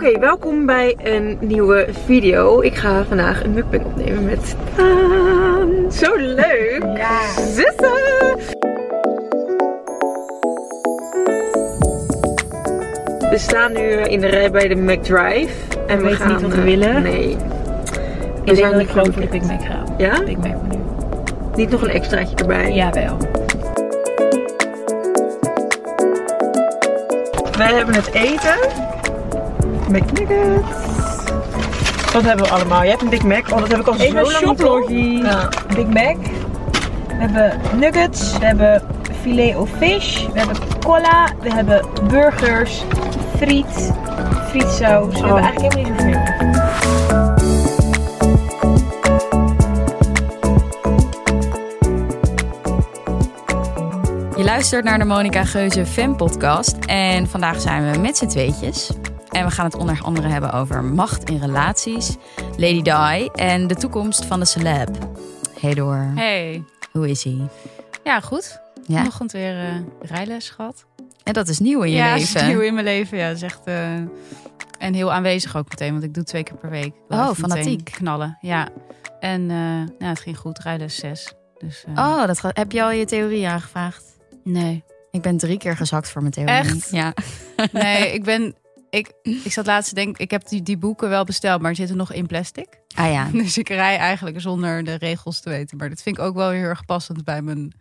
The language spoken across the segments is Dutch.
Oké, welkom bij een nieuwe video. Ik ga vandaag een mukbang opnemen met. Zo leuk! Ja. Zussen! We staan nu in de rij bij de McDrive. En We weten niet wat we eh, willen. Nee. Ik We denk zijn dat nu ik voor de Big Mac. Ja? Big Mac. Niet nog een extraatje erbij. Jawel. Wij hebben het eten. McNuggets. Wat hebben we allemaal? Jij hebt een Big Mac. Oh, dat heb ik al Even zo lang niet shoploggie. Ja. Big Mac. We hebben nuggets. We hebben filet of fish. We hebben cola. We hebben burgers. Friet. Frietsaus. We Oh. hebben eigenlijk helemaal niet zoveel. Je luistert naar de Monica Geuze Fan Podcast. En vandaag zijn we met z'n tweetjes. En we gaan het onder andere hebben over macht in relaties, Lady Di en de toekomst van de celeb. Hey door, Hey, hoe is hij? ja goed. Ja. Vanochtend weer eh, rijles gehad. En dat is nieuw in je ja, leven. is nieuw in mijn leven. Ja, dat is echt... eh, en heel aanwezig ook meteen, want ik doe twee keer per week. Oh, fanatiek. knallen, ja. En eh, nou, het ging goed, rijles 6. Dus, Oh, dat heb je al je theorie aangevraagd? nee. Ik ben drie keer gezakt voor mijn theorie. Echt? Ja. Nee, ik ben... Ik, ik zat laatst te denken, ik heb die, die boeken wel besteld, maar zitten nog in plastic. Ah ja. Dus ik rij eigenlijk zonder de regels te weten. Maar dat vind ik ook wel heel erg passend bij mijn,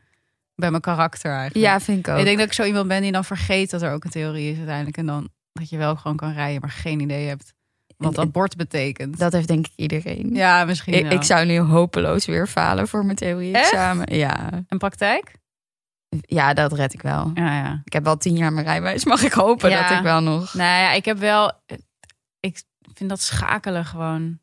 bij mijn karakter eigenlijk. Ja, vind ik ook. Ik denk dat ik zo iemand ben die dan vergeet dat er ook een theorie is uiteindelijk. En dan dat je wel gewoon kan rijden, maar geen idee hebt wat dat bord betekent. Dat heeft denk ik iedereen. ja, misschien ik zou nu hopeloos weer falen voor mijn theorie-examen. Ja. En praktijk? Ja, dat red ik wel. Ja, ja. Ik heb al tien jaar mijn rijbewijs. Mag ik hopen Ja. dat ik wel nog... Nou ja, ik heb wel... Ik vind dat schakelen gewoon...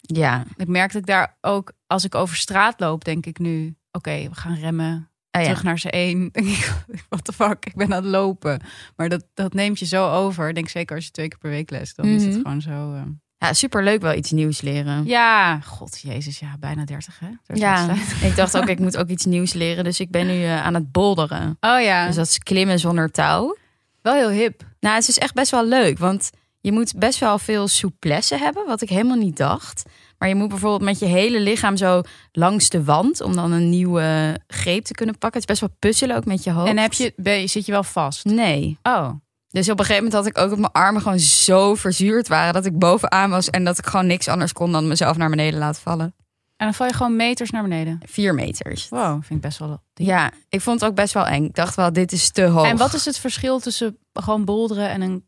Ja. Ik merk dat ik daar ook... Als ik over straat loop, denk ik nu... Oké, we gaan remmen. Ja. Terug naar z'n één. Denk ik, what the fuck, ik ben aan het lopen. Maar dat, dat neemt je zo over. Ik denk zeker als je twee keer per week les, dan is het Mhm. gewoon zo... eh, Ja, superleuk wel iets nieuws leren. Ja, god jezus, ja, bijna 30 hè? Dat Ja, is ik dacht ook, ik moet ook iets nieuws leren. Dus ik ben nu eh, aan het bolderen. Oh ja, Dus dat is klimmen zonder touw. wel heel hip. Nou, het is echt best wel leuk. Want je moet best wel veel souplesse hebben. Wat ik helemaal niet dacht. Maar je moet bijvoorbeeld met je hele lichaam zo langs de wand. Om dan een nieuwe greep te kunnen pakken. Het is best wel puzzelen ook met je hoofd. En heb je, ben zit je wel vast? Nee. Oh, Dus op een gegeven moment had ik ook dat mijn armen gewoon zo verzuurd waren. Dat ik bovenaan was. En dat ik gewoon niks anders kon dan mezelf naar beneden laten vallen. en dan val je gewoon meters naar beneden. Vier meters. Wow, vind ik best wel. diep. Ja, ik vond het ook best wel eng. Ik dacht wel, dit is te hoog. En wat is het verschil tussen gewoon bolderen en een. nou,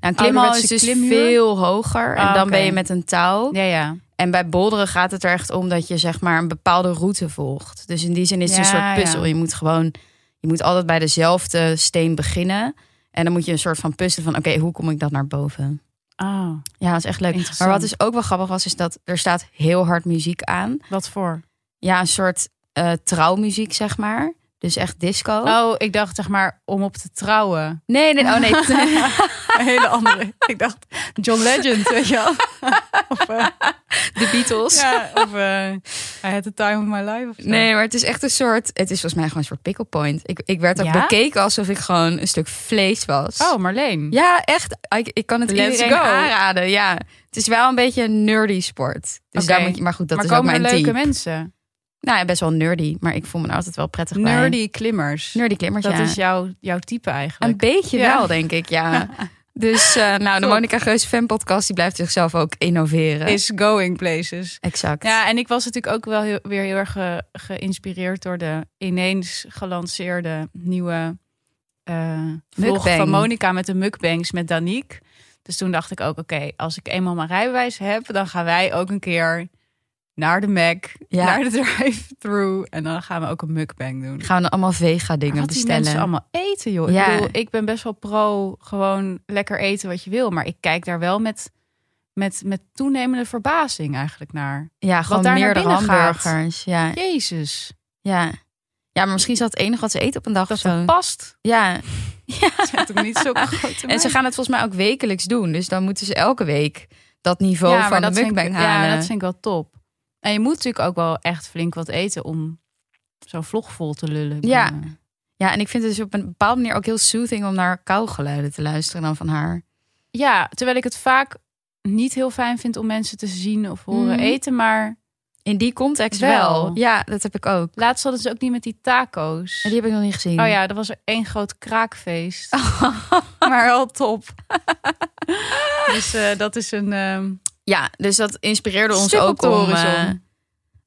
een klimhal is dus klimmuur? veel hoger. En Ah, dan ben je met een touw. Ja, ja. En bij bolderen gaat het er echt om dat je zeg maar een bepaalde route volgt. Dus in die zin is het een soort puzzel. ja. Je moet gewoon, je moet altijd bij dezelfde steen beginnen. En dan moet je een soort van puzzelen van, oké, hoe kom ik dat naar boven? Oh, Ja, dat is echt leuk. Maar wat dus ook wel grappig was, is dat er staat heel hard muziek aan. wat voor? Ja, een soort eh, trouwmuziek, zeg maar. Dus echt disco. Oh, ik dacht zeg maar om op te trouwen. Nee, nee, oh nee. Een hele andere. ik dacht John Legend, weet je wel? of, eh, De Beatles. ja, of eh, I had the time of my life. Of zo. Nee, maar het is echt een soort. Het is volgens mij gewoon een soort pickle point. Ik, ik werd ook Ja? bekeken alsof ik gewoon een stuk vlees was. Oh, Marleen. Ja, echt. Ik, ik kan het Let's iedereen go. aanraden. Ja, het is wel een beetje een nerdy sport. Dus daar moet je. Maar goed, dat maar is ook mijn leuke team. mensen? Nou, ja, best wel nerdy, maar ik voel me er altijd wel prettig bij. Nerdy klimmers. Nerdy klimmers. Dat ja. is jouw, jouw type eigenlijk. een beetje Ja. wel, denk ik. Ja. Dus uh, nou, de. Monica Geuze fan podcast die blijft zichzelf ook innoveren. Is going places. exact. Ja, en ik was natuurlijk ook wel heel, weer heel erg ge- geïnspireerd door de ineens gelanceerde nieuwe eh vlog van Monica met de mukbangs met Danique. Dus toen dacht ik ook, oké, als ik eenmaal mijn rijbewijs heb, dan gaan wij ook een keer naar de Mac, Ja. naar de drive-thru en dan gaan we ook een mukbang doen. Gaan we allemaal vega dingen bestellen? mensen allemaal eten, joh. Ja. Ik, bedoel, ik ben best wel pro gewoon lekker eten wat je wil. Maar ik kijk daar wel met, met, met toenemende verbazing eigenlijk naar. Ja, gewoon daar meerdere gaat. hamburgers. Ja, Jezus, ja. Ja, maar misschien is dat het enige wat ze eten op een dag dat zo. past. Ja. Toch niet zulke grote En ze gaan het volgens mij ook wekelijks doen. Dus dan moeten ze elke week dat niveau ja, van dat de vind ik, mukbang halen. Ja, dat vind ik wel top. En je moet natuurlijk ook wel echt flink wat eten om zo'n vlog vol te lullen. Ja. Ja, en ik vind het dus op een bepaalde manier ook heel soothing om naar kauwgeluiden te luisteren dan van haar. ja, terwijl ik het vaak niet heel fijn vind om mensen te zien of horen Mhm. eten. Maar In die context Wel. wel. Ja, dat heb ik ook. laatst hadden ze ook niet met die taco's. En die heb ik nog niet gezien. Oh ja, dat was er één groot kraakfeest. maar wel top. dus eh, dat is een... ehm, Ja, dus dat inspireerde ons Stip ook om, eh,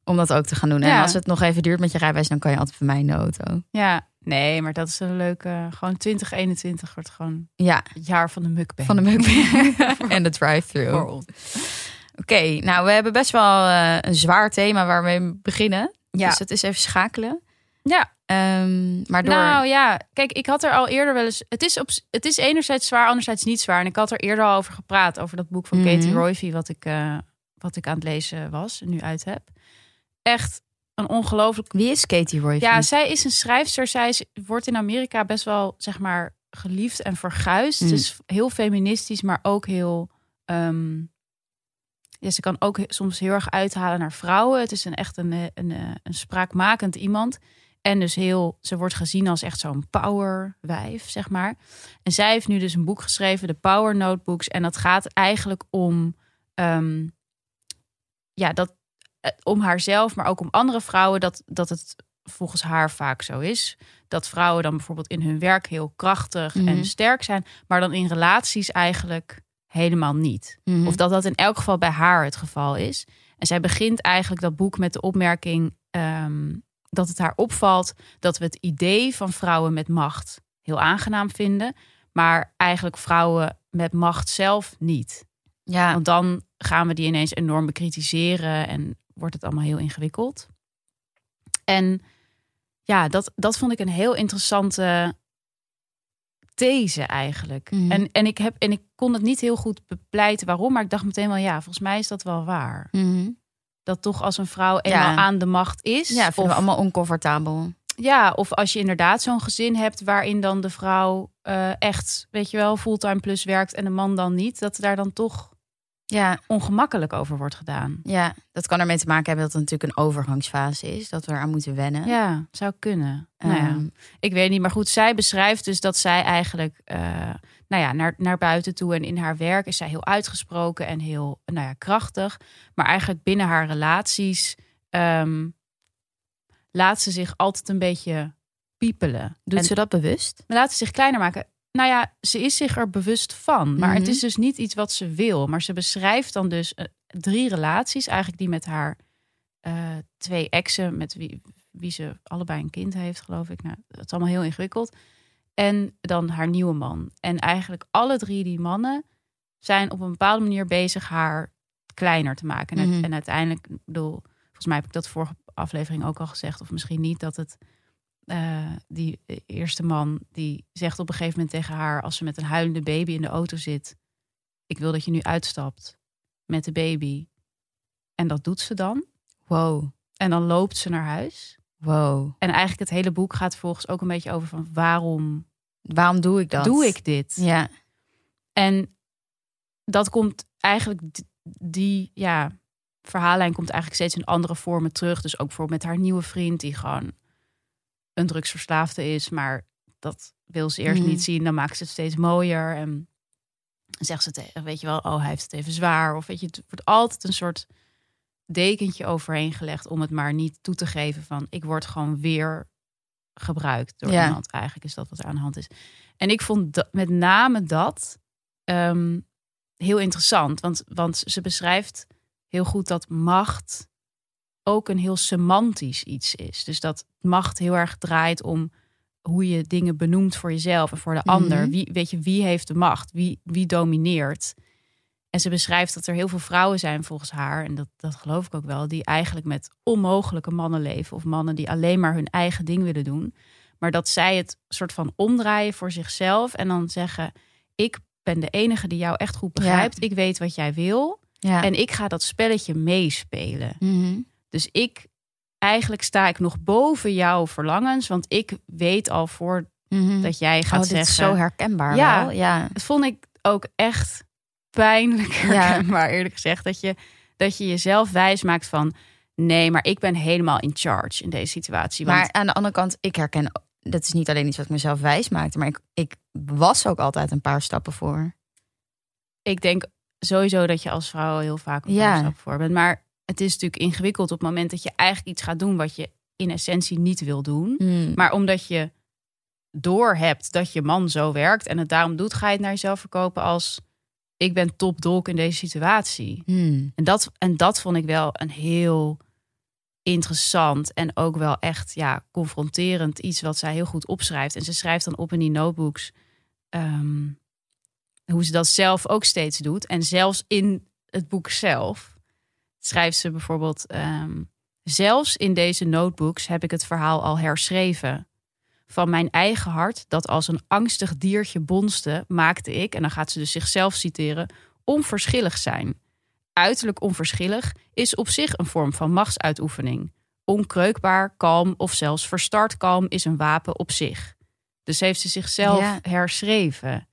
om dat ook te gaan doen. En als het nog even duurt met je rijbewijs, dan kan je altijd bij mij in de auto. ja, nee, maar dat is een leuke... Gewoon 2021 wordt gewoon Ja, het jaar van de mukbang. van de mukbang en de drive-thru. Voor Oké, nou we hebben best wel eh, een zwaar thema waar we mee beginnen. Ja. Dus het is even schakelen. Ja, Ehm, maar door... Nou ja, kijk, ik had er al eerder wel eens. Het is, op, het is enerzijds zwaar, anderzijds niet zwaar. En ik had er eerder al over gepraat, over dat boek van Mhm. Katie Royvie, wat ik, eh, wat ik aan het lezen was en nu uit heb. Echt een ongelooflijk. Wie is Katie Roy? Ja, zij is een schrijfster. Zij is, wordt in Amerika best wel, zeg maar, geliefd en verguisd. Mm. Dus heel feministisch, maar ook heel. ehm, ja, ze kan ook soms heel erg uithalen naar vrouwen. Het is een echt een, eh, een, een, een spraakmakend iemand. En dus heel, ze wordt gezien als echt zo'n powerwijf, zeg maar. En zij heeft nu dus een boek geschreven, de Power Notebooks. En dat gaat eigenlijk om, ehm, ja, dat, eh, om haarzelf, maar ook om andere vrouwen. Dat, dat het volgens haar vaak zo is. Dat vrouwen dan bijvoorbeeld in hun werk heel krachtig Mhm. en sterk zijn. Maar dan in relaties eigenlijk helemaal niet. Mhm. Of dat dat in elk geval bij haar het geval is. En zij begint eigenlijk dat boek met de opmerking ehm, dat het haar opvalt dat we het idee van vrouwen met macht heel aangenaam vinden, maar eigenlijk vrouwen met macht zelf niet. ja. Want dan gaan we die ineens enorm bekritiseren en wordt het allemaal heel ingewikkeld. En ja, dat, dat vond ik een heel interessante these eigenlijk. Mhm. En, en, ik heb, en ik kon het niet heel goed bepleiten waarom, maar ik dacht meteen wel, ja, volgens mij is dat wel waar. Mhm. Dat toch als een vrouw eenmaal Ja. aan de macht is. ja, vinden of, we allemaal oncomfortabel. ja, of als je inderdaad zo'n gezin hebt waarin dan de vrouw eh, echt, weet je wel, fulltime plus werkt en de man dan niet, dat daar dan toch Ja, ongemakkelijk over wordt gedaan. ja, dat kan ermee te maken hebben dat het natuurlijk een overgangsfase is. Dat we eraan moeten wennen. Ja, zou kunnen. nou ja, Ehm, ik weet niet, maar goed, zij beschrijft dus dat zij eigenlijk, eh, nou ja, naar, naar buiten toe en in haar werk is zij heel uitgesproken en heel, nou ja, krachtig. Maar eigenlijk binnen haar relaties ehm, laat ze zich altijd een beetje piepelen. doet En- ze dat bewust? Maar laat ze zich kleiner maken. Nou ja, ze is zich er bewust van. Maar het Mhm. is dus niet iets wat ze wil. Maar ze beschrijft dan dus eh, drie relaties. Eigenlijk die met haar eh, twee exen. Met wie, wie ze allebei een kind heeft, geloof ik. Nou, dat is allemaal heel ingewikkeld. En dan haar nieuwe man. En eigenlijk alle drie die mannen zijn op een bepaalde manier bezig haar kleiner te maken. En, Mhm. en uiteindelijk, ik bedoel, volgens mij heb ik dat vorige aflevering ook al gezegd. Of misschien niet, dat het eh, die eerste man die zegt op een gegeven moment tegen haar als ze met een huilende baby in de auto zit: Ik wil dat je nu uitstapt met de baby. En dat doet ze dan. Wow, En dan loopt ze naar huis. wow. En eigenlijk het hele boek gaat volgens ook een beetje over van waarom Waarom doe ik dat? doe ik dit? Ja, En dat komt eigenlijk, die ja, verhaallijn komt eigenlijk steeds in andere vormen terug. Dus ook bijvoorbeeld met haar nieuwe vriend, die gewoon een drugsverslaafde is, maar dat wil ze eerst niet zien. Dan maakt ze het steeds mooier. En zegt ze tegen, weet je wel, oh, hij heeft het even zwaar. Of weet je, het wordt altijd een soort dekentje overheen gelegd om het maar niet toe te geven van ik word gewoon weer gebruikt door Ja. iemand. Eigenlijk is dat wat er aan de hand is. En ik vond dat, met name dat ehm, heel interessant. Want, want ze beschrijft heel goed dat macht ook een heel semantisch iets is. Dus dat macht heel erg draait om hoe je dingen benoemt voor jezelf en voor de Mhm. ander. Wie, weet je, wie heeft de macht? Wie, wie domineert? En ze beschrijft dat er heel veel vrouwen zijn volgens haar, en dat, dat geloof ik ook wel, die eigenlijk met onmogelijke mannen leven. Of mannen die alleen maar hun eigen ding willen doen. Maar dat zij het soort van omdraaien voor zichzelf en dan zeggen: Ik ben de enige die jou echt goed begrijpt. Ik weet wat jij wil. ja. En ik ga dat spelletje meespelen. Mhm. Dus ik, eigenlijk sta ik nog boven jouw verlangens. Want ik weet al voor Mhm. dat jij gaat oh, dit zeggen. is zo herkenbaar Ja. wel. Ja. Dat vond ik ook echt pijnlijk Ja. herkenbaar, eerlijk gezegd. Dat je, dat je jezelf wijs maakt van... nee, maar ik ben helemaal in charge in deze situatie. Want, Maar aan de andere kant, ik herken, dat is niet alleen iets wat ik mezelf wijs maakte, maar ik, ik was ook altijd een paar stappen voor. ik denk sowieso dat je als vrouw heel vaak een Ja. ja. stap voor bent. Maar het is natuurlijk ingewikkeld op het moment dat je eigenlijk iets gaat doen wat je in essentie niet wil doen. Hmm. Maar omdat je doorhebt dat je man zo werkt en het daarom doet, ga je het naar jezelf verkopen als ik ben top dolk in deze situatie. Hmm. En dat, en dat vond ik wel een heel interessant en ook wel echt ja, confronterend iets wat zij heel goed opschrijft. En ze schrijft dan op in die notebooks ehm, hoe ze dat zelf ook steeds doet. En zelfs in het boek zelf schrijft ze bijvoorbeeld... ehm, zelfs in deze notebooks heb ik het verhaal al herschreven. Van mijn eigen hart, dat als een angstig diertje bonste, maakte ik, en dan gaat ze dus zichzelf citeren, onverschillig zijn. Uiterlijk onverschillig is op zich een vorm van machtsuitoefening. Onkreukbaar, kalm of zelfs verstard kalm is een wapen op zich. Dus heeft ze zichzelf Ja. herschreven.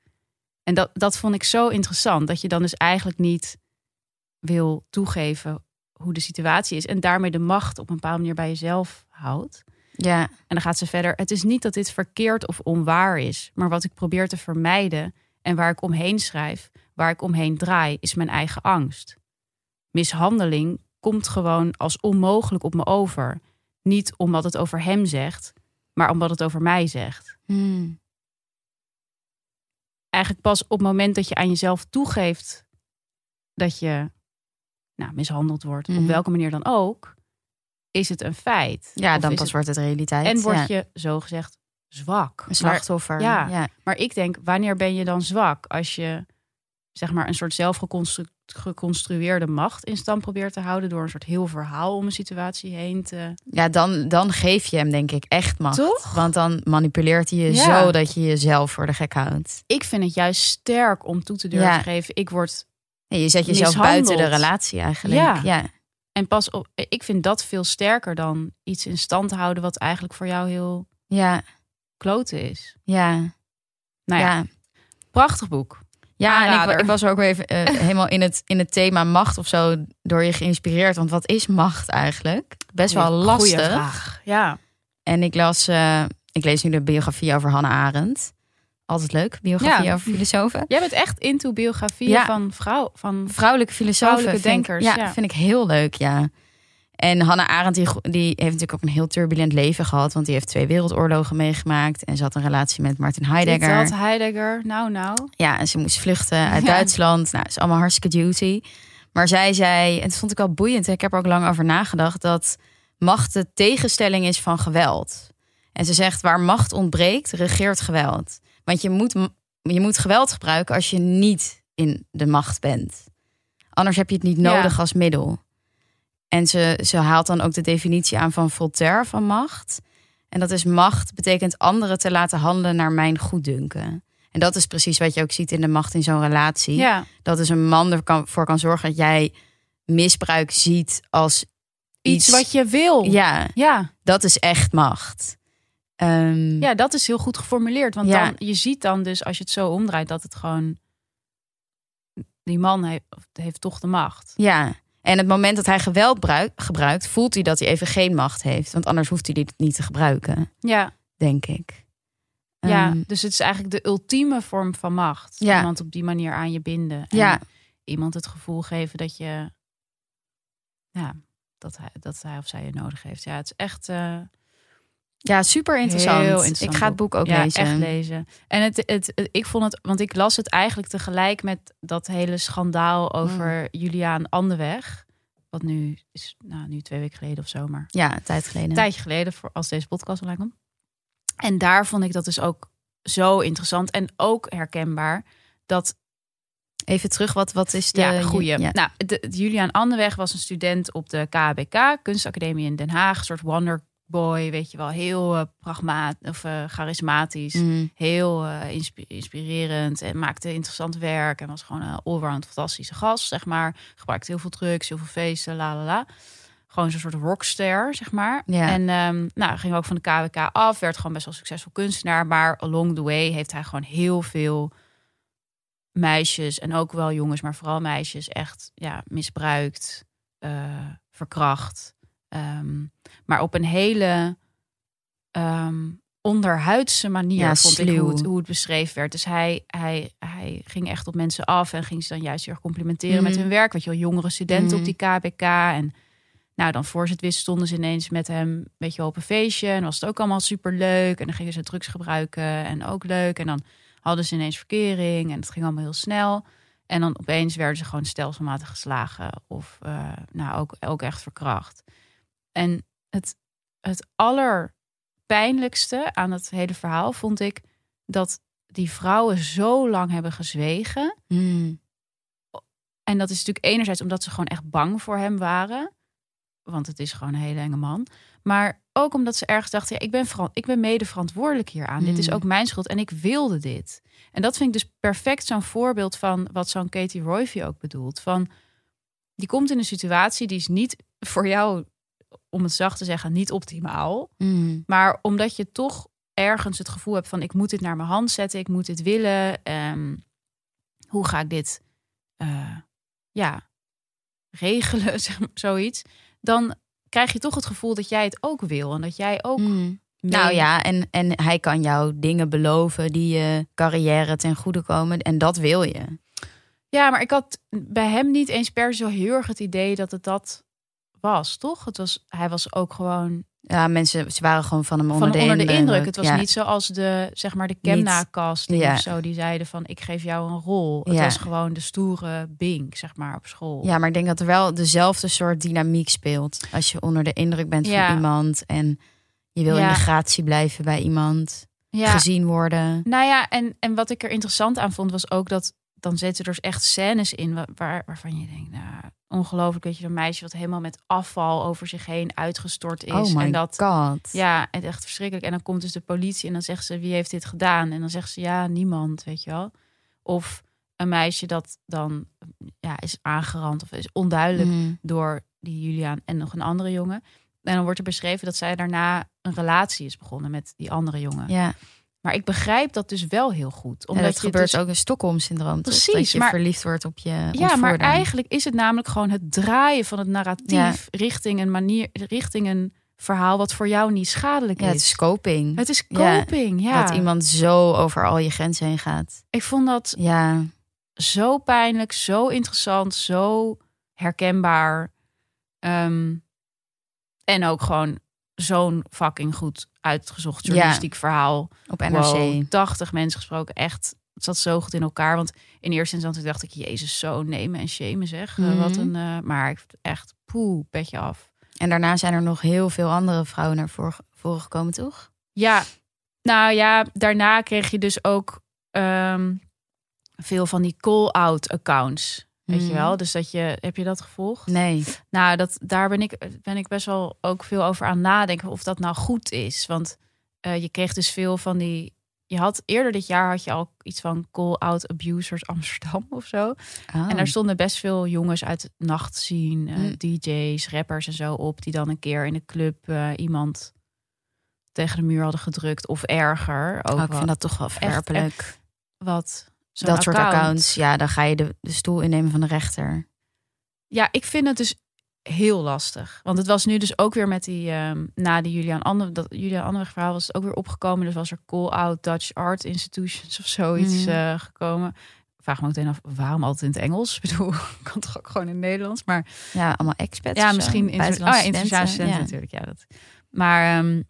En dat, dat vond ik zo interessant, dat je dan dus eigenlijk niet wil toegeven hoe de situatie is en daarmee de macht op een bepaalde manier bij jezelf houdt. Ja, En dan gaat ze verder. Het is niet dat dit verkeerd of onwaar is, maar wat ik probeer te vermijden en waar ik omheen schrijf, waar ik omheen draai, is mijn eigen angst. Mishandeling komt gewoon als onmogelijk op me over. Niet omdat het over hem zegt, maar omdat het over mij zegt. Hmm. Eigenlijk pas op het moment dat je aan jezelf toegeeft dat je nou, mishandeld wordt, Mhm. op welke manier dan ook, is het een feit. ja dan pas het- wordt het realiteit. En word ja. je zogezegd zwak. een slachtoffer. Ja. ja. Maar ik denk, wanneer ben je dan zwak? Als je zeg maar een soort zelfgeconstrueerde macht in stand probeert te houden door een soort heel verhaal om een situatie heen te. Ja, dan, dan geef je hem denk ik echt macht. Toch? Want dan manipuleert hij je Ja. zo dat je jezelf voor de gek houdt. Ik vind het juist sterk om toe te durven Ja. geven. Ik word je zet jezelf buiten de relatie eigenlijk. Ja. En pas op. Ik vind dat veel sterker dan iets in stand houden wat eigenlijk voor jou heel Ja, kloten is. ja, Nou ja, ja. prachtig boek. Ja, en ik, ik was ook weer even eh, helemaal in het, in het thema macht of zo door je geïnspireerd. Want wat is macht eigenlijk? Best wel lastig. goeie vraag. Ja. En ik las, eh, ik lees nu de biografie over Hannah Arendt. Altijd leuk, biografie Ja. over filosofen. Jij bent echt into biografieën Ja. van vrouw van Vrouwelijke filosofen. Vrouwelijke vind ik- denkers, ja, ja. vind ik heel leuk, ja. En Hannah Arendt die, die heeft natuurlijk ook een heel turbulent leven gehad. Want die heeft twee wereldoorlogen meegemaakt. En ze had een relatie met Martin Heidegger. Dit had Heidegger. Nou, nou. Ja, en ze moest vluchten uit. Duitsland. Nou, is allemaal hartstikke duty. Maar zij zei, en dat vond ik wel boeiend. Ik heb er ook lang over nagedacht. Dat macht de tegenstelling is van geweld. En ze zegt, waar macht ontbreekt, regeert geweld. Want je moet, je moet geweld gebruiken als je niet in de macht bent. Anders heb je het niet Ja. nodig als middel. En ze, ze haalt dan ook de definitie aan van Voltaire van macht. En dat is macht betekent anderen te laten handelen naar mijn goeddunken. En dat is precies wat je ook ziet in de macht in zo'n relatie. Ja. Dat is een man ervoor kan zorgen dat jij misbruik ziet als Iets wat je wil. Ja, Ja. dat is echt macht. Ehm, ja, dat is heel goed geformuleerd. Want Ja. dan, je ziet dan dus, als je het zo omdraait, dat het gewoon... Die man heeft, heeft toch de macht. ja. En het moment dat hij geweld bruik- gebruikt, voelt hij dat hij even geen macht heeft. Want anders hoeft hij dit niet te gebruiken, Ja, denk ik. ja. Ehm, dus het is eigenlijk de ultieme vorm van macht. Ja. Iemand op die manier aan je binden. En Ja. iemand het gevoel geven dat je... Ja, dat hij, dat hij of zij je nodig heeft. Ja, het is echt... eh, ja, super interessant. Ik ga het boek ook ja, lezen. echt lezen. En het, het, het- ik vond het, want ik las het eigenlijk tegelijk met dat hele schandaal over Mm. Juliaan Anderweg. Wat nu is, nou, nu twee weken geleden of zo, maar Ja, een tijd geleden. een tijdje geleden voor als deze podcast online komt. En daar vond ik dat dus ook zo interessant en ook herkenbaar dat Even terug, wat, wat is de... ja, goeie. Ja. Nou, de, Juliaan Anderweg was een student op de KBK, Kunstacademie in Den Haag. Een soort wonderboy, weet je wel. Heel eh pragma of eh, charismatisch. Mm. Heel eh, inspi- inspirerend en maakte interessant werk. En was gewoon een allround fantastische gast, zeg maar. Gebruikte heel veel drugs, heel veel feesten, la la la. Gewoon zo'n soort rockster, zeg maar. Ja. En ehm, nou, ging ook van de KWK af. Werd gewoon best wel succesvol kunstenaar. Maar along the way heeft hij gewoon heel veel meisjes... en ook wel jongens, maar vooral meisjes... echt ja, misbruikt, verkracht. Ehm, maar op een hele ehm, onderhuidse manier, Ja, vond ik hoe het, hoe het beschreven werd. Dus hij, hij, hij ging echt op mensen af en ging ze dan juist heel erg complimenteren met Mhm. hun werk. Weet je wel, jongere studenten Mhm. op die KBK. En nou, dan voor ze het wisten stonden ze ineens met hem, weet je wel, op een feestje. En was het ook allemaal super leuk. En dan gingen ze drugs gebruiken en ook leuk. En dan hadden ze ineens verkering en het ging allemaal heel snel. En dan opeens werden ze gewoon stelselmatig geslagen of eh, nou ook, ook echt verkracht. En het, het allerpijnlijkste aan het hele verhaal vond ik dat die vrouwen zo lang hebben gezwegen. Mm. En dat is natuurlijk enerzijds omdat ze gewoon echt bang voor hem waren. Want het is gewoon een hele enge man. Maar ook omdat ze ergens dachten, ja, ik, ben ik ben mede verantwoordelijk hieraan. Dit is Mm. ook mijn schuld en ik wilde dit. En dat vind ik dus perfect zo'n voorbeeld van wat zo'n Katie Royvie ook bedoelt. Van, die komt in een situatie die is niet voor jou, om het zacht te zeggen, niet optimaal. Mm. Maar omdat je toch ergens het gevoel hebt van ik moet dit naar mijn hand zetten, ik moet dit willen. ehm, hoe ga ik dit eh, ja, regelen, zoiets. Dan krijg je toch het gevoel dat jij het ook wil. En dat jij ook. Mm. Nou ja, en, en hij kan jou dingen beloven die je carrière ten goede komen. En dat wil je. Ja, maar ik had bij hem niet eens per se heel erg het idee dat het dat was, toch? Het was, hij was ook gewoon Ja, mensen ze waren gewoon van hem van onder, de, onder de indruk. indruk. Het was Ja. niet zoals de, zeg maar, de Kemna-casting Ja. of zo. Die zeiden van, ik geef jou een rol. Het Ja. was gewoon de stoere Bink, zeg maar, op school. Ja, maar ik denk dat er wel dezelfde soort dynamiek speelt. Als je onder de indruk bent Ja. van iemand en je wil in de gratie blijven bij iemand, ja. gezien worden. Nou ja, en, en wat ik er interessant aan vond, was ook dat dan zetten er dus echt scènes in wa- waar, waarvan je denkt, nou, ongelooflijk, weet je, een meisje wat helemaal met afval over zich heen uitgestort is. oh my en dat, god. ja, het echt verschrikkelijk. En dan komt dus de politie en dan zegt ze, wie heeft dit gedaan? En dan zegt ze, ja, niemand, weet je wel. Of een meisje dat dan ja, is aangerand of is onduidelijk Mm. door die Juliaan en nog een andere jongen. En dan wordt er beschreven dat zij daarna een relatie is begonnen met die andere jongen. Ja, Maar ik begrijp dat dus wel heel goed. en Omdat dat je gebeurt dus- ook een Stockholm-syndroom. Precies, dat je maar- verliefd wordt op je Ja, maar eigenlijk is het namelijk gewoon het draaien van het narratief richting een manier, richting een verhaal wat voor jou niet schadelijk Ja, is. het is coping. Het is Ja, coping, ja. Dat iemand zo over al je grenzen heen gaat. Ik vond dat Ja, zo pijnlijk, zo interessant, zo herkenbaar. Ehm, en ook gewoon zo'n fucking goed uitgezocht Ja. journalistiek verhaal. op NRC. Wow, 80 mensen gesproken, echt. Het zat zo goed in elkaar. Want in eerste instantie dacht ik, jezus, zo nemen en shamen zeg. Eh, Mhm. wat een, eh, maar ik echt, poeh, petje af. En daarna zijn er nog heel veel andere vrouwen naar voren, voren gekomen, toch? Ja, nou ja, daarna kreeg je dus ook ehm, veel van die call-out accounts. Weet je wel? Dus dat je, heb je dat gevolgd? Nee. Nou, dat, daar ben ik, ben ik best wel ook veel over aan nadenken of dat nou goed is. Want eh, je kreeg dus veel van die. Je had eerder dit jaar had je al iets van call-out abusers Amsterdam of zo. Oh. En daar stonden best veel jongens uit nachtzien, eh, Mm. DJ's, rappers en zo op, die dan een keer in de club eh, iemand tegen de muur hadden gedrukt of erger. Ook Oh, ik vind dat toch wel verwerpelijk. wat dat soort account. accounts, ja, dan ga je de, de stoel innemen van de rechter. Ja, ik vind het dus heel lastig. Want het was nu dus ook weer met die, ehm, na die Julian Ander, dat Julian Anderweg verhaal was het ook weer opgekomen. Dus was er call-out Dutch Art Institutions of zoiets Mhm. eh, gekomen. Ik vraag me ook meteen af, waarom altijd in het Engels? Ik bedoel, kan toch ook gewoon in het Nederlands? Maar Ja, allemaal expats. ja, misschien in oh, ja, internationale studenten ja. natuurlijk. Ja, dat. Maar ehm,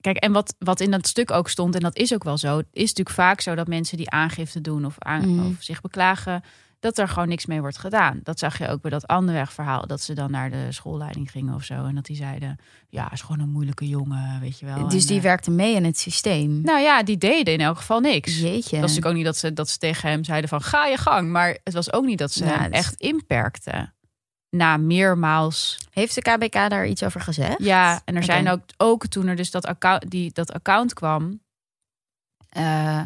kijk, en wat, wat in dat stuk ook stond, en dat is ook wel zo, is natuurlijk vaak zo dat mensen die aangifte doen of, aan, Mhm. of zich beklagen, dat er gewoon niks mee wordt gedaan. Dat zag je ook bij dat Anderweg verhaal, dat ze dan naar de schoolleiding gingen of zo, en dat die zeiden, ja, is gewoon een moeilijke jongen, weet je wel. Dus En, die eh, werkte mee in het systeem. nou ja, die deden in elk geval niks. Jeetje. Het was natuurlijk ook niet dat ze, dat ze tegen hem zeiden van ga je gang. Maar het was ook niet dat ze Ja, hem het is- echt inperkten. Na meermaals Heeft de KBK daar iets over gezegd? Ja, en er zijn ook, ook toen er dus dat account, die, dat account kwam, eh,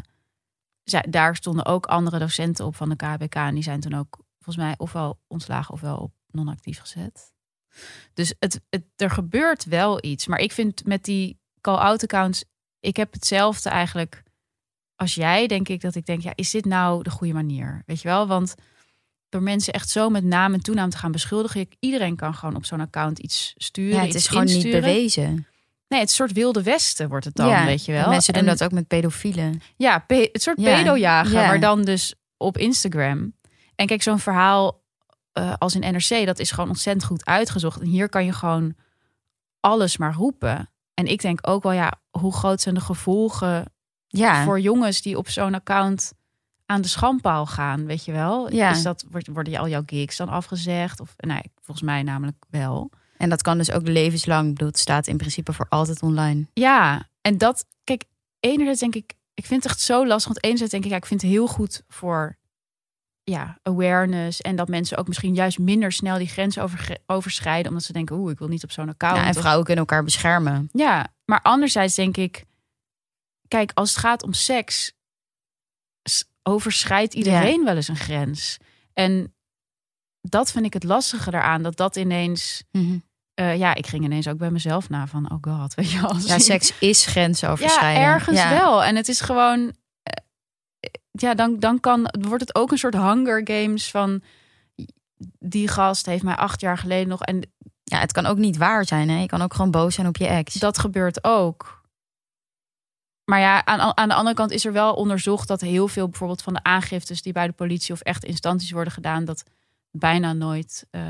zij- daar stonden ook andere docenten op van de KBK. En die zijn toen ook volgens mij ofwel ontslagen ofwel op non-actief gezet. Dus het, het, er gebeurt wel iets. Maar ik vind met die call-out accounts, ik heb hetzelfde eigenlijk als jij, denk ik, dat ik denk, ja, is dit nou de goede manier? Weet je wel, want door mensen echt zo met naam en toenaam te gaan beschuldigen, iedereen kan gewoon op zo'n account iets sturen. Ja, het is gewoon niet bewezen. Nee, het soort wilde westen wordt het dan, ja, weet je wel. Mensen doen En- dat ook met pedofielen. Ja, pe- het soort Ja, pedojagen, ja. maar dan dus op Instagram. En kijk, zo'n verhaal eh, als in NRC, dat is gewoon ontzettend goed uitgezocht. En hier kan je gewoon alles maar roepen. En ik denk ook wel, ja, hoe groot zijn de gevolgen Ja, voor jongens die op zo'n account aan de schandpaal gaan, weet je wel? Ja. Is dat, wordt- worden je al jouw gigs dan afgezegd? Of, nee, volgens mij namelijk wel. en dat kan dus ook levenslang. Het staat in principe voor altijd online. Ja, en dat, kijk, enerzijds denk ik, ik vind het echt zo lastig. Want enerzijds denk ik, ja, ik vind het heel goed voor ja, awareness. En dat mensen ook misschien juist minder snel die grens over, overschrijden. Omdat ze denken, oeh, ik wil niet op zo'n account. Ja, en Of- vrouwen kunnen elkaar beschermen. ja, maar anderzijds denk ik, kijk, als het gaat om seks, overschrijdt iedereen wel eens een grens. En dat vind ik het lastige eraan, dat dat ineens, eh, ja, ik ging ineens ook bij mezelf na van, oh god, weet je wel. als Ja, seks is ja, grensoverschrijden. ergens Ja. wel. En het is gewoon, eh, ja, dan, dan kan, wordt het ook een soort Hunger Games van, die gast heeft mij acht jaar geleden nog, en Ja, het kan ook niet waar zijn. Hè? Je kan ook gewoon boos zijn op je ex. Dat gebeurt ook. Maar ja, aan, aan de andere kant is er wel onderzocht dat heel veel bijvoorbeeld van de aangiftes die bij de politie of echt instanties worden gedaan, dat bijna nooit eh,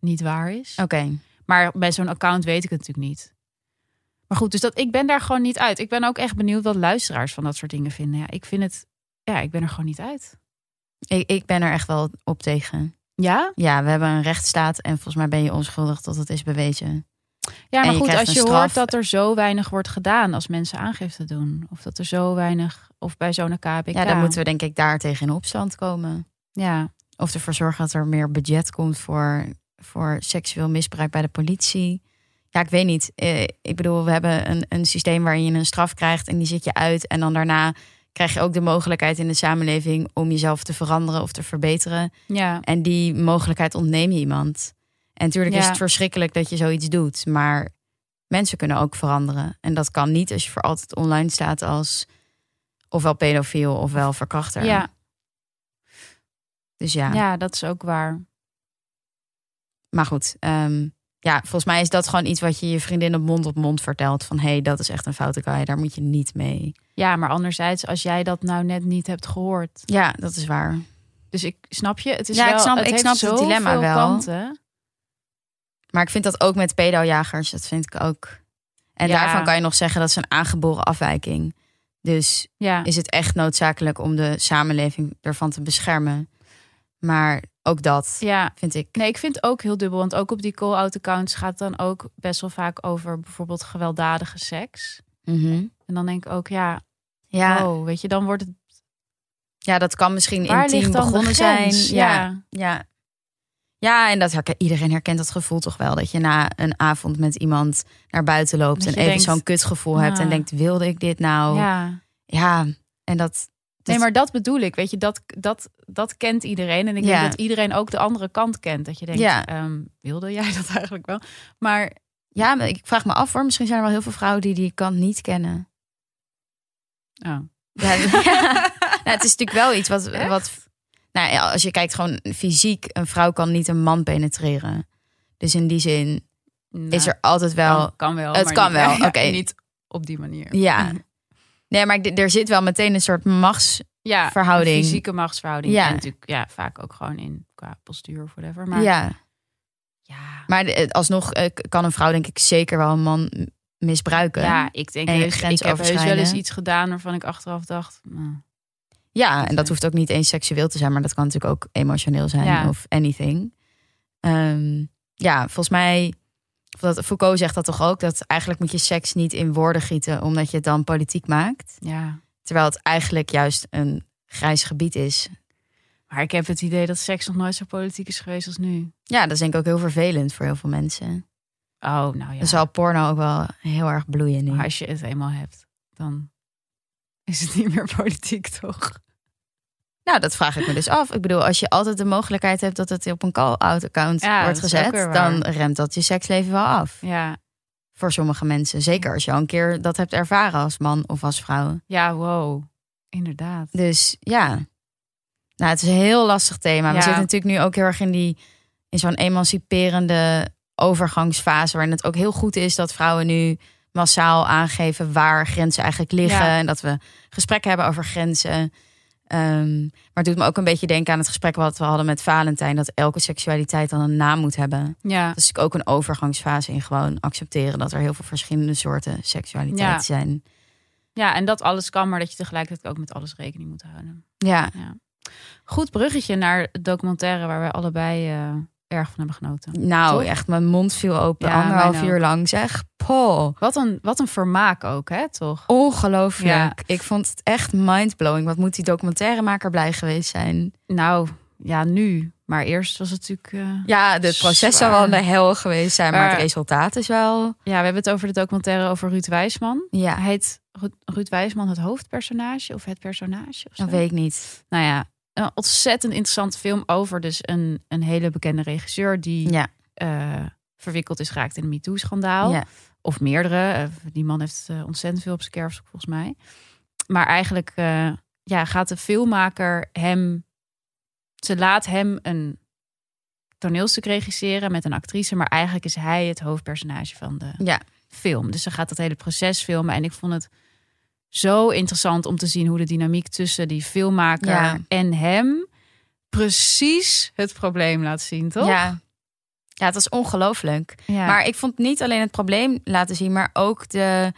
niet waar is. Oké. Maar bij zo'n account weet ik het natuurlijk niet. Maar goed, dus dat, ik ben daar gewoon niet uit. Ik ben ook echt benieuwd wat luisteraars van dat soort dingen vinden. Ja, ik vind het, ja, ik ben er gewoon niet uit. Ik, ik ben er echt wel op tegen. Ja? Ja, we hebben een rechtsstaat en volgens mij ben je onschuldig tot het is bewezen. Ja, maar je goed, als je straf. hoort dat er zo weinig wordt gedaan als mensen aangifte doen. Of dat er zo weinig, of bij zo'n KPK. Ja, dan moeten we denk ik daar tegen in opstand komen. Ja, Of ervoor zorgen dat er meer budget komt voor, voor seksueel misbruik bij de politie. Ja, ik weet niet. Eh, ik bedoel, we hebben een, een systeem waarin je een straf krijgt en die zit je uit. En dan daarna krijg je ook de mogelijkheid in de samenleving om jezelf te veranderen of te verbeteren. ja. En die mogelijkheid ontneem je iemand. En natuurlijk is het verschrikkelijk dat je zoiets doet. Maar mensen kunnen ook veranderen. En dat kan niet als je voor altijd online staat als ofwel pedofiel ofwel verkrachter. Ja, Dus ja. ja, dat is ook waar. Maar goed, ehm, ja, volgens mij is dat gewoon iets wat je je vriendin op mond op mond vertelt. Van hé, hey, dat is echt een foute guy, daar moet je niet mee. Ja, maar anderzijds, als jij dat nou net niet hebt gehoord. Ja, dat is waar. Dus ik snap je, het is Ja, ik wel, snap- het ik snap het dilemma wel. kanten. Maar ik vind dat ook met pedojagers, dat vind ik ook. En Ja. daarvan kan je nog zeggen dat is een aangeboren afwijking. Dus Ja, is het echt noodzakelijk om de samenleving ervan te beschermen. Maar ook dat ja. vind ik. Nee, ik vind het ook heel dubbel. Want ook op die call-out accounts gaat het dan ook best wel vaak over bijvoorbeeld gewelddadige seks. Mhm. En dan denk ik ook, ja, Ja, oh, weet je, dan wordt het... ja, dat kan misschien Waar intiem begonnen zijn. Ja. ja. Ja, en dat herken, iedereen herkent dat gevoel toch wel. Dat je na een avond met iemand naar buiten loopt en even zo'n kutgevoel hebt en ah. denkt, wilde ik dit nou? Ja, Ja. en dat... Nee, maar dat bedoel ik. Weet je, dat, dat, dat kent iedereen. En ik Ja. denk dat iedereen ook de andere kant kent. Dat je denkt, Ja. ehm, wilde jij dat eigenlijk wel? Maar Ja, maar ik vraag me af hoor. Misschien zijn er wel heel veel vrouwen die die kant niet kennen. oh. Ja, nou, het is natuurlijk wel iets wat, Echt? wat. Nou ja, als je kijkt gewoon fysiek, een vrouw kan niet een man penetreren. Dus in die zin is er altijd wel. kan, kan wel. het maar kan niet- wel, oké. Niet op die manier. Ja. Nee, maar er zit wel meteen een soort machts. ja fysieke machtsverhouding. Ja. En natuurlijk ja, vaak ook gewoon in qua postuur of whatever. Maar ja. ja, Maar de- alsnog eh, kan een vrouw, denk ik, zeker wel een man misbruiken. ja, ik denk En heus, ik heb heus wel eens iets gedaan waarvan ik achteraf dacht. nou, Ja, en dat hoeft ook niet eens seksueel te zijn, maar dat kan natuurlijk ook emotioneel zijn Ja. of anything. Ehm, ja, volgens mij, dat, Foucault zegt dat toch ook, dat eigenlijk moet je seks niet in woorden gieten, omdat je het dan politiek maakt. ja. Terwijl het eigenlijk juist een grijs gebied is. Maar ik heb het idee dat seks nog nooit zo politiek is geweest als nu. Ja, dat is denk ik ook heel vervelend voor heel veel mensen. Oh, nou ja. Dan zal porno ook wel heel erg bloeien nu. Maar als je het eenmaal hebt, dan is het niet meer politiek, toch? Nou, dat vraag ik me dus af. Ik bedoel, als je altijd de mogelijkheid hebt dat het op een call-out account Ja, wordt gezet, dan remt dat je seksleven wel af. Ja, Voor sommige mensen. Zeker als je al een keer dat hebt ervaren als man of als vrouw. ja, wow. Inderdaad. Dus ja. Nou, het is een heel lastig thema. We zitten natuurlijk nu ook heel erg in die in zo'n emanciperende overgangsfase. Waarin het ook heel goed is dat vrouwen nu massaal aangeven waar grenzen eigenlijk liggen. Ja. En dat we gesprekken hebben over grenzen. Ehm, maar het doet me ook een beetje denken aan het gesprek wat we hadden met Valentijn. Dat elke seksualiteit dan een naam moet hebben. Ja. Natuurlijk ook een overgangsfase in gewoon accepteren dat er heel veel verschillende soorten seksualiteit Ja. zijn. ja, en dat alles kan, maar dat je tegelijkertijd ook met alles rekening moet houden. Ja, Goed bruggetje naar het documentaire waar wij allebei eh, erg van hebben genoten. nou Toch? echt, mijn mond viel open. Ja, anderhalf uur lang zeg. Poh. Wat een, wat een vermaak ook, hè, toch? Ongelooflijk. Ja. Ik vond het echt mindblowing. Wat moet die documentairemaker blij geweest zijn? Nou, ja, nu. Maar eerst was het natuurlijk... eh, Ja, het proces zou wel de hel geweest zijn, maar, Maar- het resultaat is wel. Ja, we hebben het over de documentaire over Ruud Wijsman. Ja, Heet Ruud, Ruud Wijsman het hoofdpersonage of het personage? Of zo? dat weet ik niet. Nou ja, een ontzettend interessante film over dus een, een hele bekende regisseur die Ja, eh, verwikkeld is geraakt in een MeToo-schandaal. ja. Of meerdere. Eh, die man heeft eh, ontzettend veel op zijn kerfstok volgens mij. Maar eigenlijk ja, gaat de filmmaker hem... Ze laat hem een toneelstuk regisseren met een actrice. Maar eigenlijk is hij het hoofdpersonage van de ja. film. Dus ze gaat dat hele proces filmen. En ik vond het zo interessant om te zien hoe de dynamiek tussen die filmmaker Ja. en hem precies het probleem laat zien, toch? Ja. ja, het was ongelooflijk. Ja. Maar ik vond niet alleen het probleem laten zien, maar ook de,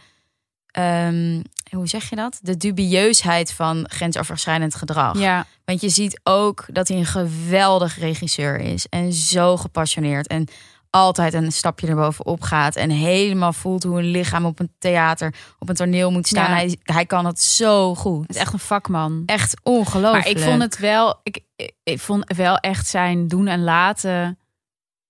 ehm, hoe zeg je dat? De dubieusheid van grensoverschrijdend gedrag. ja, Want je ziet ook dat hij een geweldig regisseur is en zo gepassioneerd en altijd een stapje erbovenop gaat en helemaal voelt hoe een lichaam op een theater, op een toneel moet staan. Ja. Hij, hij kan het zo goed. het is echt een vakman. Echt ongelooflijk. Maar ik vond het wel, ik, ik, vond wel echt zijn doen en laten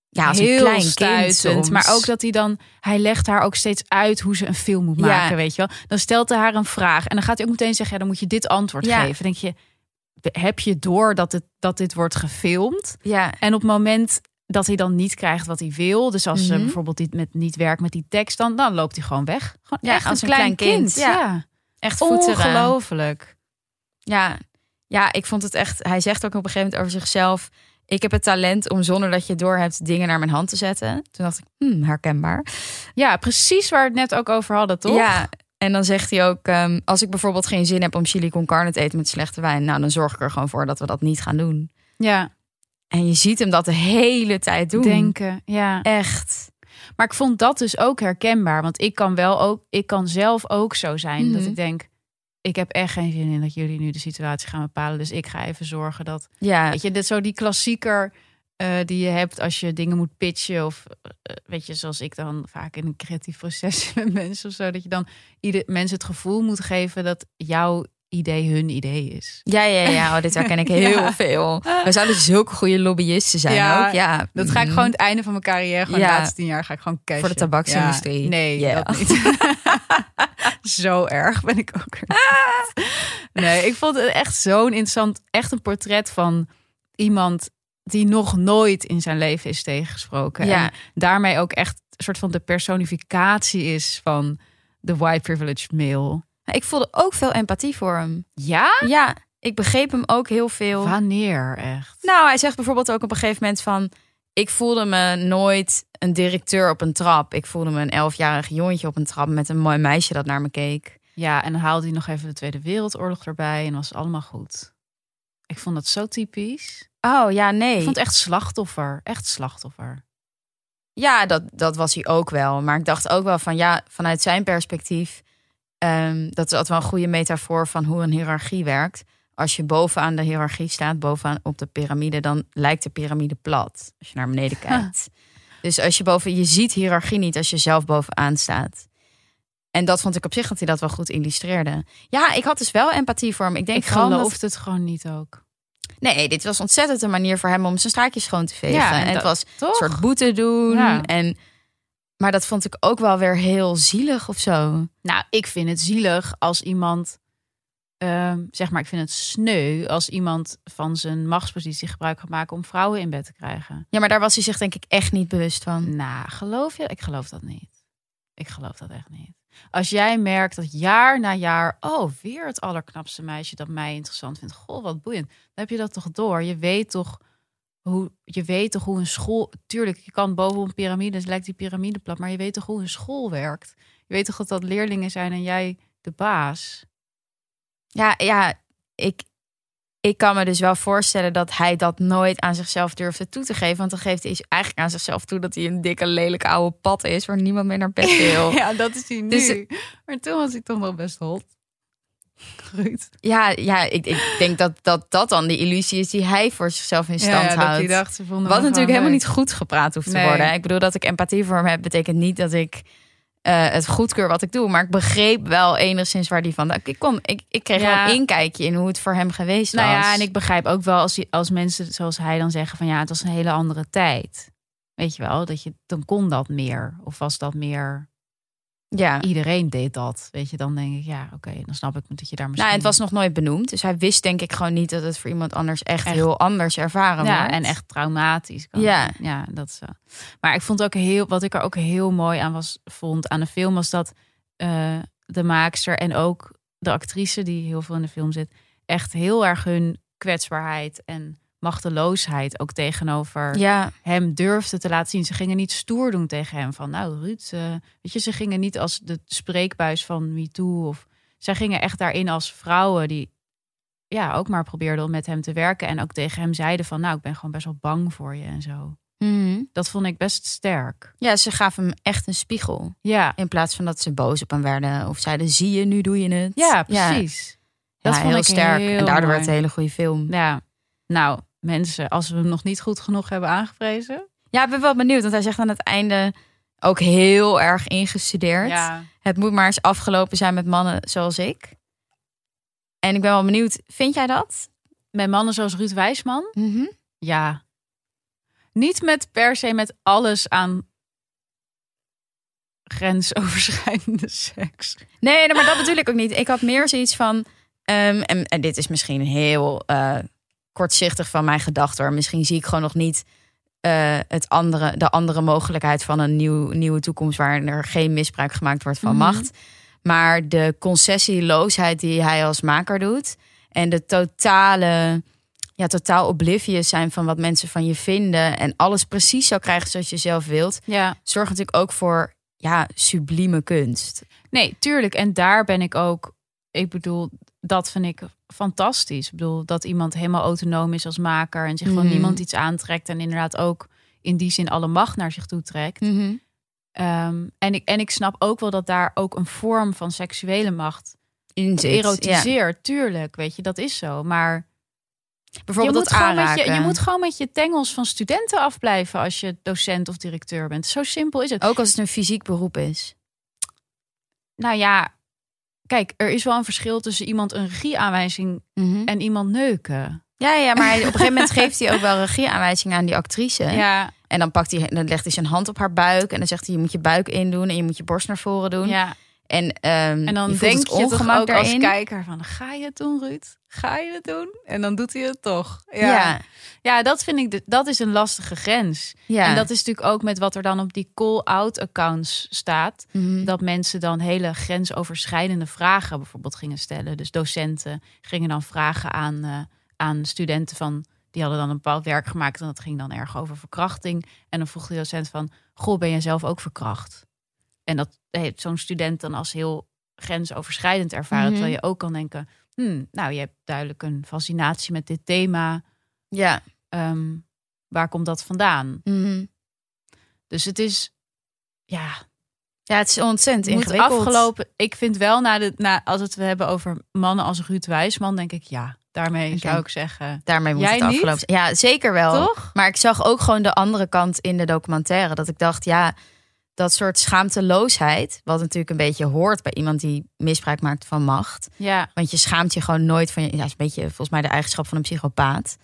ja, als heel klein stuitend. Maar ook dat hij dan, hij legt haar ook steeds uit hoe ze een film moet Ja. maken, weet je wel. Dan stelt hij haar een vraag en dan gaat hij ook meteen zeggen, ja, dan moet je dit antwoord Ja. geven. Dan denk je, heb je door dat, het, dat dit wordt gefilmd? Ja, En op het moment dat hij dan niet krijgt wat hij wil, dus als ze Mhm. bijvoorbeeld niet, met, niet werkt met die tekst, dan, dan loopt hij gewoon weg. Gewoon Ja, echt als een klein, kind. Ja. Ja, echt ongelooflijk. Ja, ja, ik vond het echt. Hij zegt ook op een gegeven moment over zichzelf. Ik heb het talent om zonder dat je het door hebt dingen naar mijn hand te zetten. Toen dacht ik, hmm, herkenbaar. Ja, precies waar we het net ook over hadden, toch? Ja, en dan zegt hij ook, ehm, als ik bijvoorbeeld geen zin heb om chili con carne te eten met slechte wijn, nou dan zorg ik er gewoon voor dat we dat niet gaan doen. ja. En je ziet hem dat de hele tijd doen. denken. Ja. Echt. Maar ik vond dat dus ook herkenbaar. Want ik kan wel ook, ik kan zelf ook zo zijn dat Mhm. ik denk, ik heb echt geen zin in dat jullie nu de situatie gaan bepalen. Dus ik ga even zorgen dat, Ja, weet je, dit zo die klassieker eh, die je hebt als je dingen moet pitchen of eh, weet je, zoals ik dan vaak in een creatief proces met mensen of zo, dat je dan ieder mensen het gevoel moet geven dat jouw idee hun idee is. ja, ja, ja. Oh, dit herken ik heel Ja. veel. We zouden zulke goede lobbyisten zijn Ja, ook. Ja, Dat ga ik Mhm. gewoon het einde van mijn carrière, gewoon Ja. de laatste tien jaar ga ik gewoon cashen. Voor de tabaksindustrie. Ja. Nee, dat niet. Zo erg ben ik ook er. Nee, ik vond het echt zo'n interessant, echt een portret van iemand die nog nooit in zijn leven is tegengesproken. Ja. En daarmee ook echt een soort van de personificatie is van de white privileged male. Ik voelde ook veel empathie voor hem. Ja? Ja, ik begreep hem ook heel veel. Wanneer echt? Nou, hij zegt bijvoorbeeld ook op een gegeven moment van... Ik voelde me nooit een directeur op een trap. Ik voelde me een elfjarig jongetje op een trap met een mooi meisje dat naar me keek. Ja, en dan haalde hij nog even de Tweede Wereldoorlog erbij en was allemaal goed. Ik vond dat zo typisch. Oh ja, nee. Ik vond het echt slachtoffer. Echt slachtoffer. Ja, dat, dat was hij ook wel. Maar ik dacht ook wel van ja, vanuit zijn perspectief... ehm, dat is altijd wel een goede metafoor van hoe een hiërarchie werkt. Als je bovenaan de hiërarchie staat, bovenaan op de piramide... dan lijkt de piramide plat als je naar beneden kijkt. Dus als je boven... Je ziet hiërarchie niet als je zelf bovenaan staat. En dat vond ik op zich dat hij dat wel goed illustreerde. Ja, ik had dus wel empathie voor hem. Ik denk Ik gewoon dat- het gewoon niet ook. Nee, dit was ontzettend een manier voor hem om zijn straatjes schoon te vegen. Ja, en en het was Toch? een soort boete doen. Ja. En, maar dat vond ik ook wel weer heel zielig of zo. Nou, ik vind het zielig als iemand, ehm, zeg maar, ik vind het sneu als iemand van zijn machtspositie gebruik gaat maken om vrouwen in bed te krijgen. Ja, maar daar was hij zich denk ik echt niet bewust van. Nou, geloof je? Ik geloof dat niet. Ik geloof dat echt niet. Als jij merkt dat jaar na jaar, oh, weer het allerknapste meisje dat mij interessant vindt. Goh, wat boeiend. Dan heb je dat toch door. Je weet toch hoe je weet toch hoe een school. Tuurlijk, je kan boven een piramide, dus lijkt die piramide plat, maar je weet toch hoe een school werkt. Je weet toch dat dat leerlingen zijn en jij de baas. Ja, ja ik, ik kan me dus wel voorstellen dat hij dat nooit aan zichzelf durfde toe te geven. Want dan geeft hij eigenlijk aan zichzelf toe dat hij een dikke, lelijke oude pad is waar niemand meer naar bed wil. ja, dat is hij nu. Dus- maar toen was hij toch nog best hot. Ja, ja ik, ik denk dat, dat dat dan de illusie is die hij voor zichzelf in stand Ja, houdt. dacht, Wat natuurlijk helemaal leuk. niet goed gepraat hoeft te worden. Ik bedoel, dat ik empathie voor hem heb, betekent niet dat ik eh, het goedkeur wat ik doe. Maar ik begreep wel enigszins waar die van. Ik, kon, ik, ik kreeg Ja. wel een inkijkje in hoe het voor hem geweest Nou was. ja, en ik begrijp ook wel als, als mensen zoals hij dan zeggen van ja, het was een hele andere tijd. Weet je wel, dat je dan kon dat meer. Of was dat meer, ja. iedereen deed dat. Weet je, dan denk ik ja, oké, dan snap ik dat je daar misschien... Nou, het was nog nooit benoemd. Dus hij wist denk ik gewoon niet dat het voor iemand anders echt, Echt. heel anders ervaren ja, wordt. en echt traumatisch. Kan Ja. ja, dat is. zo. Maar ik vond ook heel, wat ik er ook heel mooi aan was, vond aan de film, was dat eh, de maakster en ook de actrice die heel veel in de film zit, echt heel erg hun kwetsbaarheid en machteloosheid ook tegenover Ja, hem durfde te laten zien. Ze gingen niet stoer doen tegen hem van, nou Ruud, eh, weet je, ze gingen niet als de spreekbuis van MeToo of zij gingen echt daarin als vrouwen die ja ook maar probeerden om met hem te werken en ook tegen hem zeiden van, nou ik ben gewoon best wel bang voor je en zo. Mhm. Dat vond ik best sterk. ja, ze gaven hem echt een spiegel. Ja, In plaats van dat ze boos op hem werden. Of zeiden, zie je, nu doe je het. ja, precies. Ja, Dat vond heel ik sterk. heel en daardoor mooi. werd het een hele goede film. Ja, nou mensen, als we hem nog niet goed genoeg hebben aangeprezen. Ja, ik ben wel benieuwd. Want hij zegt aan het einde ook heel erg ingestudeerd. Ja, Het moet maar eens afgelopen zijn met mannen zoals ik. En ik ben wel benieuwd, vind jij dat? met mannen zoals Ruud Wijsman. Mhm. Ja. Niet met per se met alles aan grensoverschrijdende seks. Nee, maar dat bedoel ik ook niet. Ik had meer zoiets van... ehm, en, en dit is misschien heel eh, kortzichtig van mijn gedachte. hoor. Misschien zie ik gewoon nog niet eh, het andere, de andere mogelijkheid van een nieuw, nieuwe toekomst... waar er geen misbruik gemaakt wordt van Mhm. macht. Maar de concessieloosheid die hij als maker doet... en de totale... Ja, totaal oblivious zijn van wat mensen van je vinden... en alles precies zo krijgen zoals je zelf wilt... Ja. zorgt natuurlijk ook voor ja, sublieme kunst. Nee, tuurlijk. En daar ben ik ook... Ik bedoel, dat vind ik fantastisch. Ik bedoel, dat iemand helemaal autonoom is als maker... en zich van Mhm. niemand iets aantrekt... en inderdaad ook in die zin alle macht naar zich toe trekt. Ehm, en, ik, en ik snap ook wel dat daar ook een vorm van seksuele macht In zit, ja. erotiseert. Tuurlijk, weet je, dat is zo. Maar Bijvoorbeeld je moet, dat gewoon met aanraken. je, je moet gewoon met je tengels van studenten afblijven als je docent of directeur bent. Zo simpel is het. Ook als het een fysiek beroep is. Nou ja, kijk, er is wel een verschil tussen iemand een regieaanwijzing en iemand neuken. Ja, ja, maar hij- op een gegeven moment geeft hij ook wel regieaanwijzingen aan die actrice. Ja, En dan, pakt hij, dan legt hij zijn hand op haar buik. En dan zegt hij, je moet je buik indoen en je moet je borst naar voren doen. ja. En, ehm, En dan je denk je toch ook als kijker van, ga je het doen, Ruud? Ga je het doen? En dan doet hij het toch. Ja, Ja, dat vind ik, de- dat is een lastige grens. En dat is natuurlijk ook met wat er dan op die call-out accounts staat. Mhm. Dat mensen dan hele grensoverschrijdende vragen bijvoorbeeld gingen stellen. Dus docenten gingen dan vragen aan, eh, aan studenten van... Die hadden dan een bepaald werk gemaakt en dat ging dan erg over verkrachting. En dan vroeg de docent van, goh, ben jij zelf ook verkracht? En dat heeft zo'n student dan als heel grensoverschrijdend ervaren. Mhm. Terwijl je ook kan denken, hmm, nou, je hebt duidelijk een fascinatie met dit thema. ja. Ehm, waar komt dat vandaan? Mhm. Dus het is, ja, ja, het is ontzettend ingewikkeld. afgelopen. Ik vind wel, na de, na, als het we hebben over mannen als Ruud Wijsman, denk ik ja. Daarmee zou ik zeggen. Daarmee moet Jij het afgelopen. Ja, zeker wel. Toch? Maar ik zag ook gewoon de andere kant in de documentaire. Dat ik dacht, ja, dat soort schaamteloosheid... wat natuurlijk een beetje hoort bij iemand die misbruik maakt van macht... Ja, Want je schaamt je gewoon nooit van je. Ja, is een beetje volgens mij de eigenschap van een psychopaat.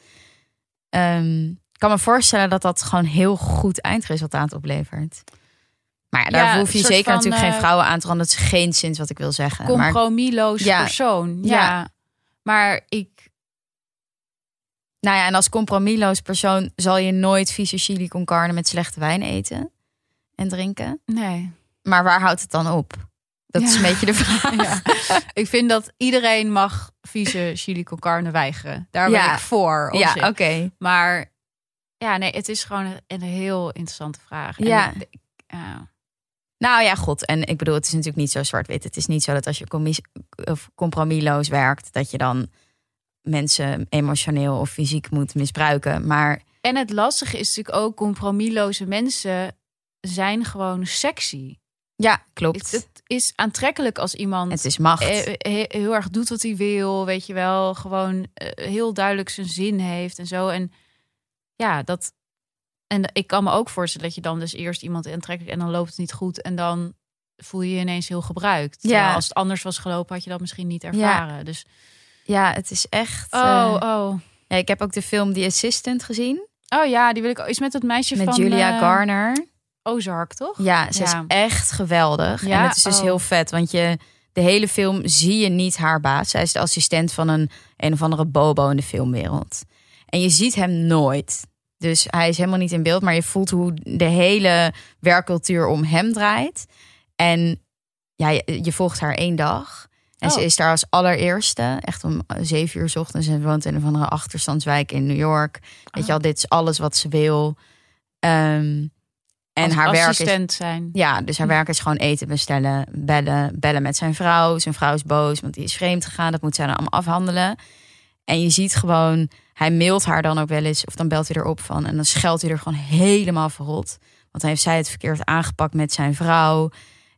Ehm, ik kan me voorstellen dat dat gewoon heel goed eindresultaat oplevert. Maar ja, daar Ja, hoef je zeker van, natuurlijk geen eh, vrouwen aan te randen. Dat is geen zins wat ik wil zeggen. Maar, compromisloos Ja. persoon. Ja. Ja. Maar ik, nou ja, en als compromisloos persoon zal je nooit vieze chili con carne met slechte wijn eten en drinken. nee. Maar waar houdt het dan op? Dat is een beetje de vraag. Ja. ik vind dat iedereen mag vieze chili con carne weigeren. Daar Ja. ben ik voor. Ja, oké. Maar Ja, nee, het is gewoon een, heel interessante vraag. Ja. Nou ja, god. En ik bedoel, het is natuurlijk niet zo zwart-wit. Het is niet zo dat als je commis- of compromisloos werkt, dat je dan mensen emotioneel of fysiek moet misbruiken. Maar En het lastige is natuurlijk ook, compromisloze mensen zijn gewoon sexy. ja, klopt. Het, het is aantrekkelijk als iemand Het is macht. eh, eh, heel erg doet wat hij wil, weet je wel. Gewoon eh, heel duidelijk zijn zin heeft en zo. En ja, dat. En ik kan me ook voorstellen dat je dan dus eerst iemand aantrekkelijk en dan loopt het niet goed. En dan voel je je ineens heel gebruikt. Ja. Terwijl als het anders was gelopen, had je dat misschien niet ervaren. Dus, Ja, het is echt. oh, oh. ja, ik heb ook de film The Assistant gezien Oh ja, die wil ik. Is met dat meisje met van Julia Garner. Ozark, toch? Ja, ze Ja. is echt geweldig. Ja? En het is dus Oh. heel vet, want je de hele film zie je niet haar baas. Zij is de assistent van een een of andere bobo in de filmwereld. En je ziet hem nooit. Dus hij is helemaal niet in beeld, maar je voelt hoe de hele werkcultuur om hem draait. En ja, je, je volgt haar één dag. En Oh. ze is daar als allereerste, echt om zeven uur 's ochtends. En woont in een of andere achterstandswijk in New York. Weet je al, dit is alles wat ze wil. Ehm, en Als haar werk is assistent zijn. ja, dus haar werk is gewoon eten bestellen, bellen, bellen met zijn vrouw. Zijn vrouw is boos, want die is vreemd gegaan. Dat moet zij dan allemaal afhandelen. En je ziet gewoon, hij mailt haar dan ook wel eens, of dan belt hij erop van. En dan scheldt hij er gewoon helemaal verrot. Want dan heeft zij het verkeerd aangepakt met zijn vrouw.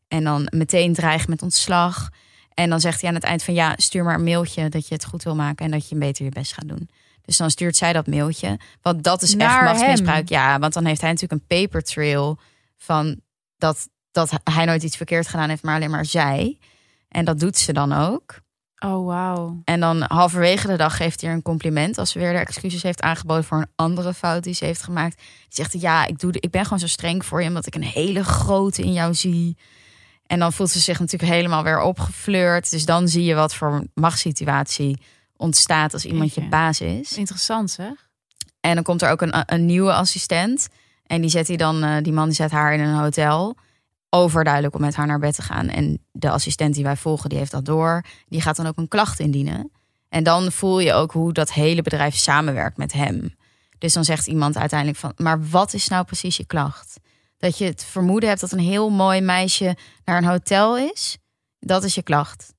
En dan meteen dreigt met ontslag. En dan zegt hij aan het eind van ja, stuur maar een mailtje dat je het goed wil maken en dat je beter je best gaat doen. Dus dan stuurt zij dat mailtje. Want dat is Naar echt machtsmisbruik. hem. Ja, want dan heeft hij natuurlijk een paper trail van dat, dat hij nooit iets verkeerd gedaan heeft, maar alleen maar zij. En dat doet ze dan ook. Oh, wauw. En dan halverwege de dag geeft hij haar een compliment als ze weer de excuses heeft aangeboden voor een andere fout die ze heeft gemaakt. Die zegt ja, ik, doe de, ik ben gewoon zo streng voor je omdat ik een hele grote in jou zie. En dan voelt ze zich natuurlijk helemaal weer opgefleurd. Dus dan zie je wat voor machtssituatie ontstaat als iemand je baas is. Interessant zeg. En dan komt er ook een, een nieuwe assistent. En die zet hij dan, eh, die man die zet haar in een hotel. Overduidelijk om met haar naar bed te gaan. En de assistent die wij volgen, die heeft dat door. Die gaat dan ook een klacht indienen. En dan voel je ook hoe dat hele bedrijf samenwerkt met hem. Dus dan zegt iemand uiteindelijk van, maar wat is nou precies je klacht? Dat je het vermoeden hebt dat een heel mooi meisje naar een hotel is. Dat is je klacht.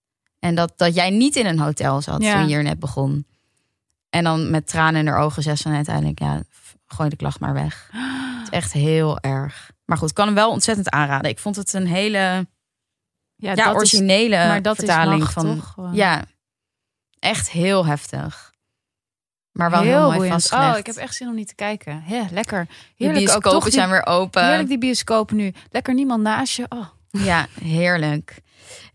En dat, dat jij niet in een hotel zat Ja. toen je hier net begon. En dan met tranen in haar ogen zegt ze uiteindelijk, ja, gooi de klacht maar weg. Het is echt heel erg. Maar goed, ik kan hem wel ontzettend aanraden. Ik vond het een hele Ja, ja, dat is, originele maar dat vertaling is macht, van. toch? Ja, echt heel heftig. Maar wel heel, mooi boeiend. vastgelegd. Oh, ik heb echt zin om niet te kijken. Ja, lekker. De Heerlijk ook bioscopen toch die, zijn weer open. Heerlijk die bioscopen nu. Lekker niemand naast je. Oh. Ja, heerlijk.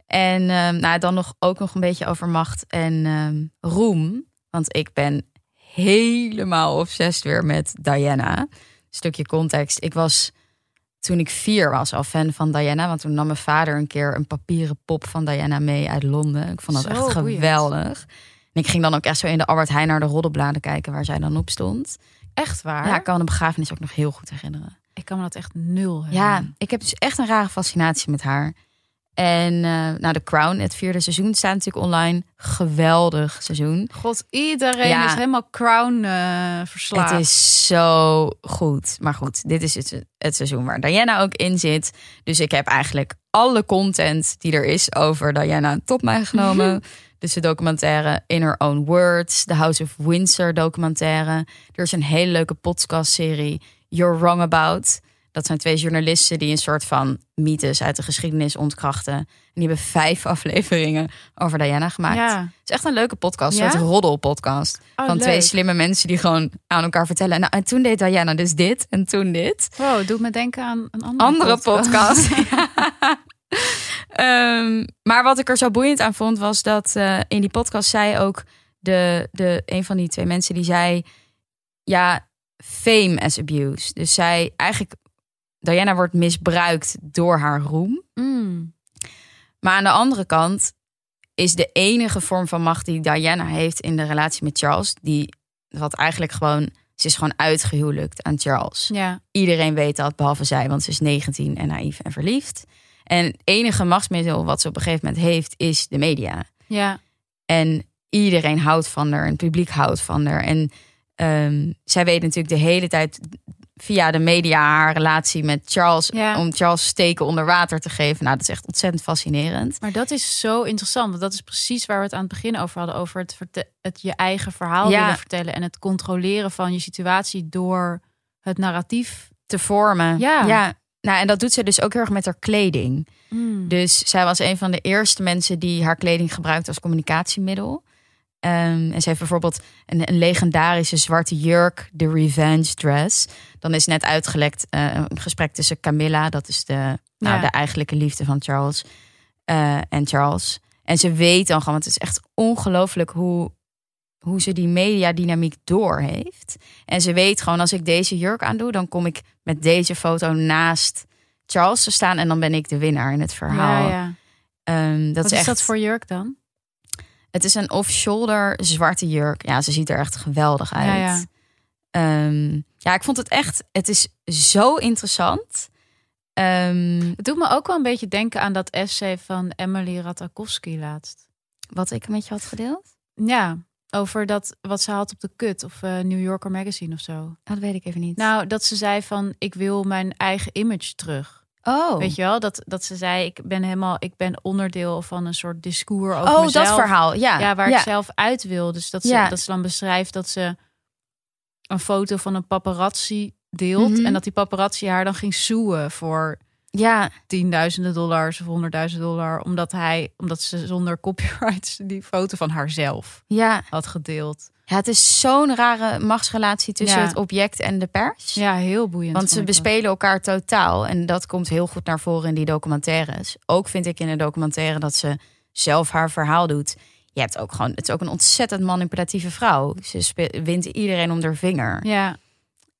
En ehm, nou, dan nog, ook nog een beetje over macht en ehm, roem. Want ik ben helemaal obsessed weer met Diana. Stukje context. Ik was toen ik vier was al fan van Diana. Want toen nam mijn vader een keer een papieren pop van Diana mee uit Londen. Ik vond dat Zo echt boeiend. geweldig. En ik ging dan ook echt zo in de Albert Heijn naar de roddelbladen kijken waar zij dan op stond. Echt waar? Ja, ik kan de begrafenis ook nog heel goed herinneren. Ik kan me dat echt nul Ja, herinneren. ik heb dus echt een rare fascinatie met haar. En eh nou, The Crown, het vierde seizoen, staat natuurlijk online. Geweldig seizoen. God, iedereen Ja. is helemaal crown eh verslaafd. Het is zo goed. Maar goed, dit is het, het seizoen waar Diana ook in zit. Dus ik heb eigenlijk alle content die er is over Diana tot mij genomen. dus de documentaire In Her Own Words, de House of Windsor documentaire. Er is een hele leuke podcastserie, You're Wrong About. Dat zijn twee journalisten die een soort van mythes uit de geschiedenis ontkrachten. En die hebben vijf afleveringen over Diana gemaakt. Ja. Het is echt een leuke podcast, Ja? een soort roddelpodcast. Oh, van twee slimme mensen die gewoon aan elkaar vertellen. Nou, en toen deed Diana dus dit en toen dit. Wow, doet me denken aan een andere, Andere podcast. Ehm, maar wat ik er zo boeiend aan vond, was dat eh, in die podcast zei ook de, de, een van die twee mensen die zei: Ja, fame as abuse. Dus zij eigenlijk, Diana wordt misbruikt door haar roem. Mm. Maar aan de andere kant is de enige vorm van macht die Diana heeft in de relatie met Charles, die wat eigenlijk gewoon, ze is gewoon uitgehuwelijkt aan Charles. Ja. Iedereen weet dat, behalve zij, want ze is 19 en naïef en verliefd. En het enige machtsmiddel wat ze op een gegeven moment heeft, is de media. Ja. En iedereen houdt van haar, en het publiek houdt van haar. En ehm, zij weet natuurlijk de hele tijd via de media haar relatie met Charles. Ja. Om Charles steken onder water te geven. Nou, dat is echt ontzettend fascinerend. Maar dat is zo interessant. Want dat is precies waar we het aan het begin over hadden. Over het, je eigen verhaal Ja. willen vertellen. En het controleren van je situatie door het narratief. Te vormen. Ja. ja. Nou, en dat doet ze dus ook heel erg met haar kleding. Mm. Dus zij was een van de eerste mensen die haar kleding gebruikte als communicatiemiddel. Ehm, en ze heeft bijvoorbeeld een, een legendarische zwarte jurk, de Revenge Dress. Dan is net uitgelekt eh, een gesprek tussen Camilla, dat is de, nou, de eigenlijke liefde van Charles, eh, en Charles. En ze weet dan gewoon, want het is echt ongelooflijk hoe, hoe ze die mediadynamiek door heeft. En ze weet gewoon, als ik deze jurk aandoe, dan kom ik met deze foto naast Charles te staan en dan ben ik de winnaar in het verhaal. Ja, ja. Ehm, dat Wat is is echt. dat voor jurk dan? Het is een off-shoulder zwarte jurk. Ja, ze ziet er echt geweldig uit. Ja, ja. Ehm, ja, ik vond het echt. Het is zo interessant. Ehm, Het doet me ook wel een beetje denken aan dat essay van Emily Ratajkowski laatst. wat ik met je had gedeeld. Ja, over dat wat ze had op de kut of eh, New Yorker Magazine of zo. Oh, dat weet ik even niet. Nou, dat ze zei van ik wil mijn eigen image terug. Oh, Weet je wel, dat, dat ze zei ik ben helemaal, ik ben onderdeel van een soort discours over oh mezelf. dat verhaal. Ja, Ja, waar ja. ik zelf uit wil. Dus dat ze, Ja. dat ze dan beschrijft dat ze een foto van een paparazzi deelt. Mhm. En dat die paparazzi haar dan ging zoeën voor Ja, tienduizenden dollars of honderdduizend dollar. Omdat, hij, omdat ze zonder copyrights die foto van haarzelf ja. had gedeeld. Ja, het is zo'n rare machtsrelatie tussen Ja. het object en de pers. Ja, heel boeiend. Want ze dat. bespelen elkaar totaal. En dat komt heel goed naar voren in die documentaires. Ook vind ik in de documentaire dat ze zelf haar verhaal doet. Je hebt ook gewoon, het is ook een ontzettend manipulatieve vrouw. Ze wint iedereen om haar vinger. Ja,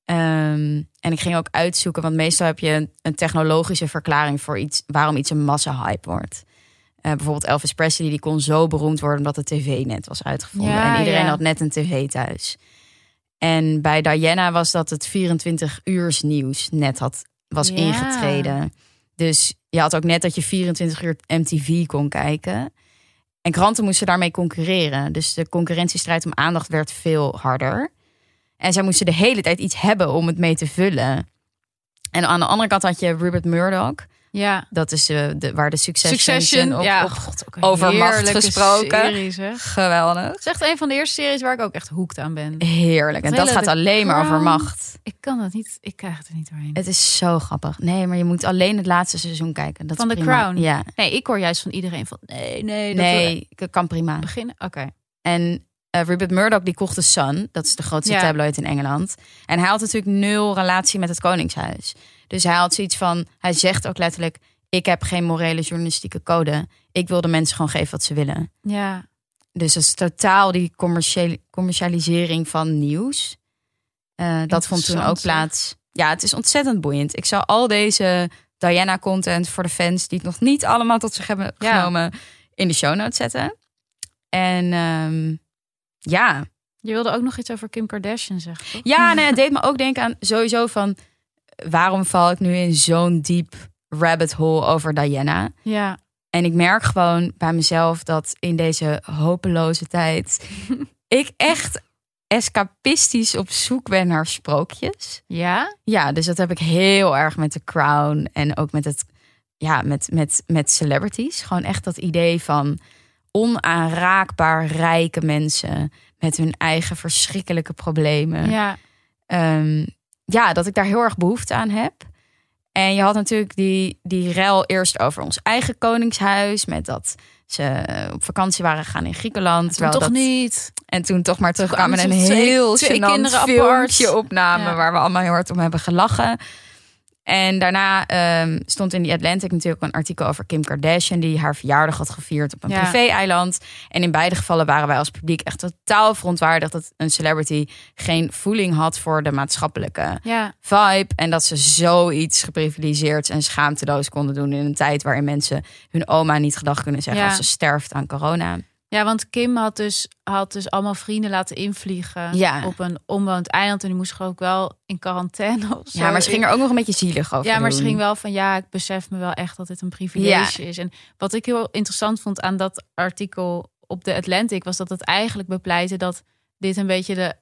Ehm, en ik ging ook uitzoeken, want meestal heb je een, een technologische verklaring voor iets, waarom iets een massa-hype wordt. Eh, bijvoorbeeld Elvis Presley, die kon zo beroemd worden omdat de tv net was uitgevonden. Ja, en iedereen ja. had net een tv thuis. En bij Diana was dat het 24 uurs nieuws net had, was Ja. ingetreden. Dus je had ook net dat je 24 uur MTV kon kijken. En kranten moesten daarmee concurreren. Dus de concurrentiestrijd om aandacht werd veel harder. En zij moesten de hele tijd iets hebben om het mee te vullen. En aan de andere kant had je Rupert Murdoch. Ja. Dat is eh, de, waar de Succession, Succession, op, ja. God, over macht gesproken. serie, zeg. Geweldig. Het is echt een van de eerste series waar ik ook echt hooked aan ben. Heerlijk. En dat gaat alleen maar over macht. Ik kan dat niet, ik krijg het er niet doorheen. Het is zo grappig. Nee, maar je moet alleen het laatste seizoen kijken. Dat Van The prima. Crown? Ja. Nee, ik hoor juist van iedereen van nee, nee, dat Nee, ik kan prima. beginnen. Oké. En eh, Rupert Murdoch die kocht de Sun. Dat is de grootste Ja. tabloid in Engeland. En hij had natuurlijk nul relatie met het Koningshuis. Dus hij had zoiets van... Hij zegt ook letterlijk... Ik heb geen morele journalistieke code. Ik wil de mensen gewoon geven wat ze willen. Ja, Dus dat is totaal die commerciële- commercialisering van nieuws. Eh, dat vond toen ook plaats. Ja, het is ontzettend boeiend. Ik zal al deze Diana-content voor de fans... die het nog niet allemaal tot zich hebben Ja. genomen... in de show notes zetten. En ehm, ja... je wilde ook nog iets over Kim Kardashian zeggen, toch? Ja, nee, het deed me ook denken aan sowieso van... waarom val ik nu in zo'n diep rabbit hole over Diana? Ja, En ik merk gewoon bij mezelf dat in deze hopeloze tijd... ik echt escapistisch op zoek ben naar sprookjes. ja, Ja, dus dat heb ik heel erg met The Crown en ook met het... Ja, met, met, met celebrities. Gewoon echt dat idee van onaanraakbaar rijke mensen... met hun eigen verschrikkelijke problemen ja, ehm, ja, dat ik daar heel erg behoefte aan heb. En je had natuurlijk die, die rel eerst over ons eigen koningshuis. Met dat ze op vakantie waren gegaan in Griekenland. Toen toch dat, niet. En toen toch maar terugkwamen kwamen een heel twee kinderen filmpje apart. opnamen. Ja. Waar we allemaal heel hard om hebben gelachen. En daarna ehm, stond in die Atlantic natuurlijk een artikel over Kim Kardashian... die haar verjaardag had gevierd op een Ja. privé-eiland. En in beide gevallen waren wij als publiek echt totaal verontwaardigd... dat een celebrity geen voeling had voor de maatschappelijke Ja, vibe. En dat ze zoiets geprivilegeerd en schaamteloos konden doen... in een tijd waarin mensen hun oma niet gedag kunnen zeggen... Als ze sterft aan corona. Ja, want Kim had dus, had dus allemaal vrienden laten invliegen Ja. op een onbewoond eiland. En die moest geloof ik wel in quarantaine of zo. Ja, maar ze ging er ook nog een beetje zielig over Ja, maar ze doen. ging wel van ja, ik besef me wel echt dat dit een privilege is. En wat ik heel interessant vond aan dat artikel op de Atlantic was dat het eigenlijk bepleitte dat dit een beetje de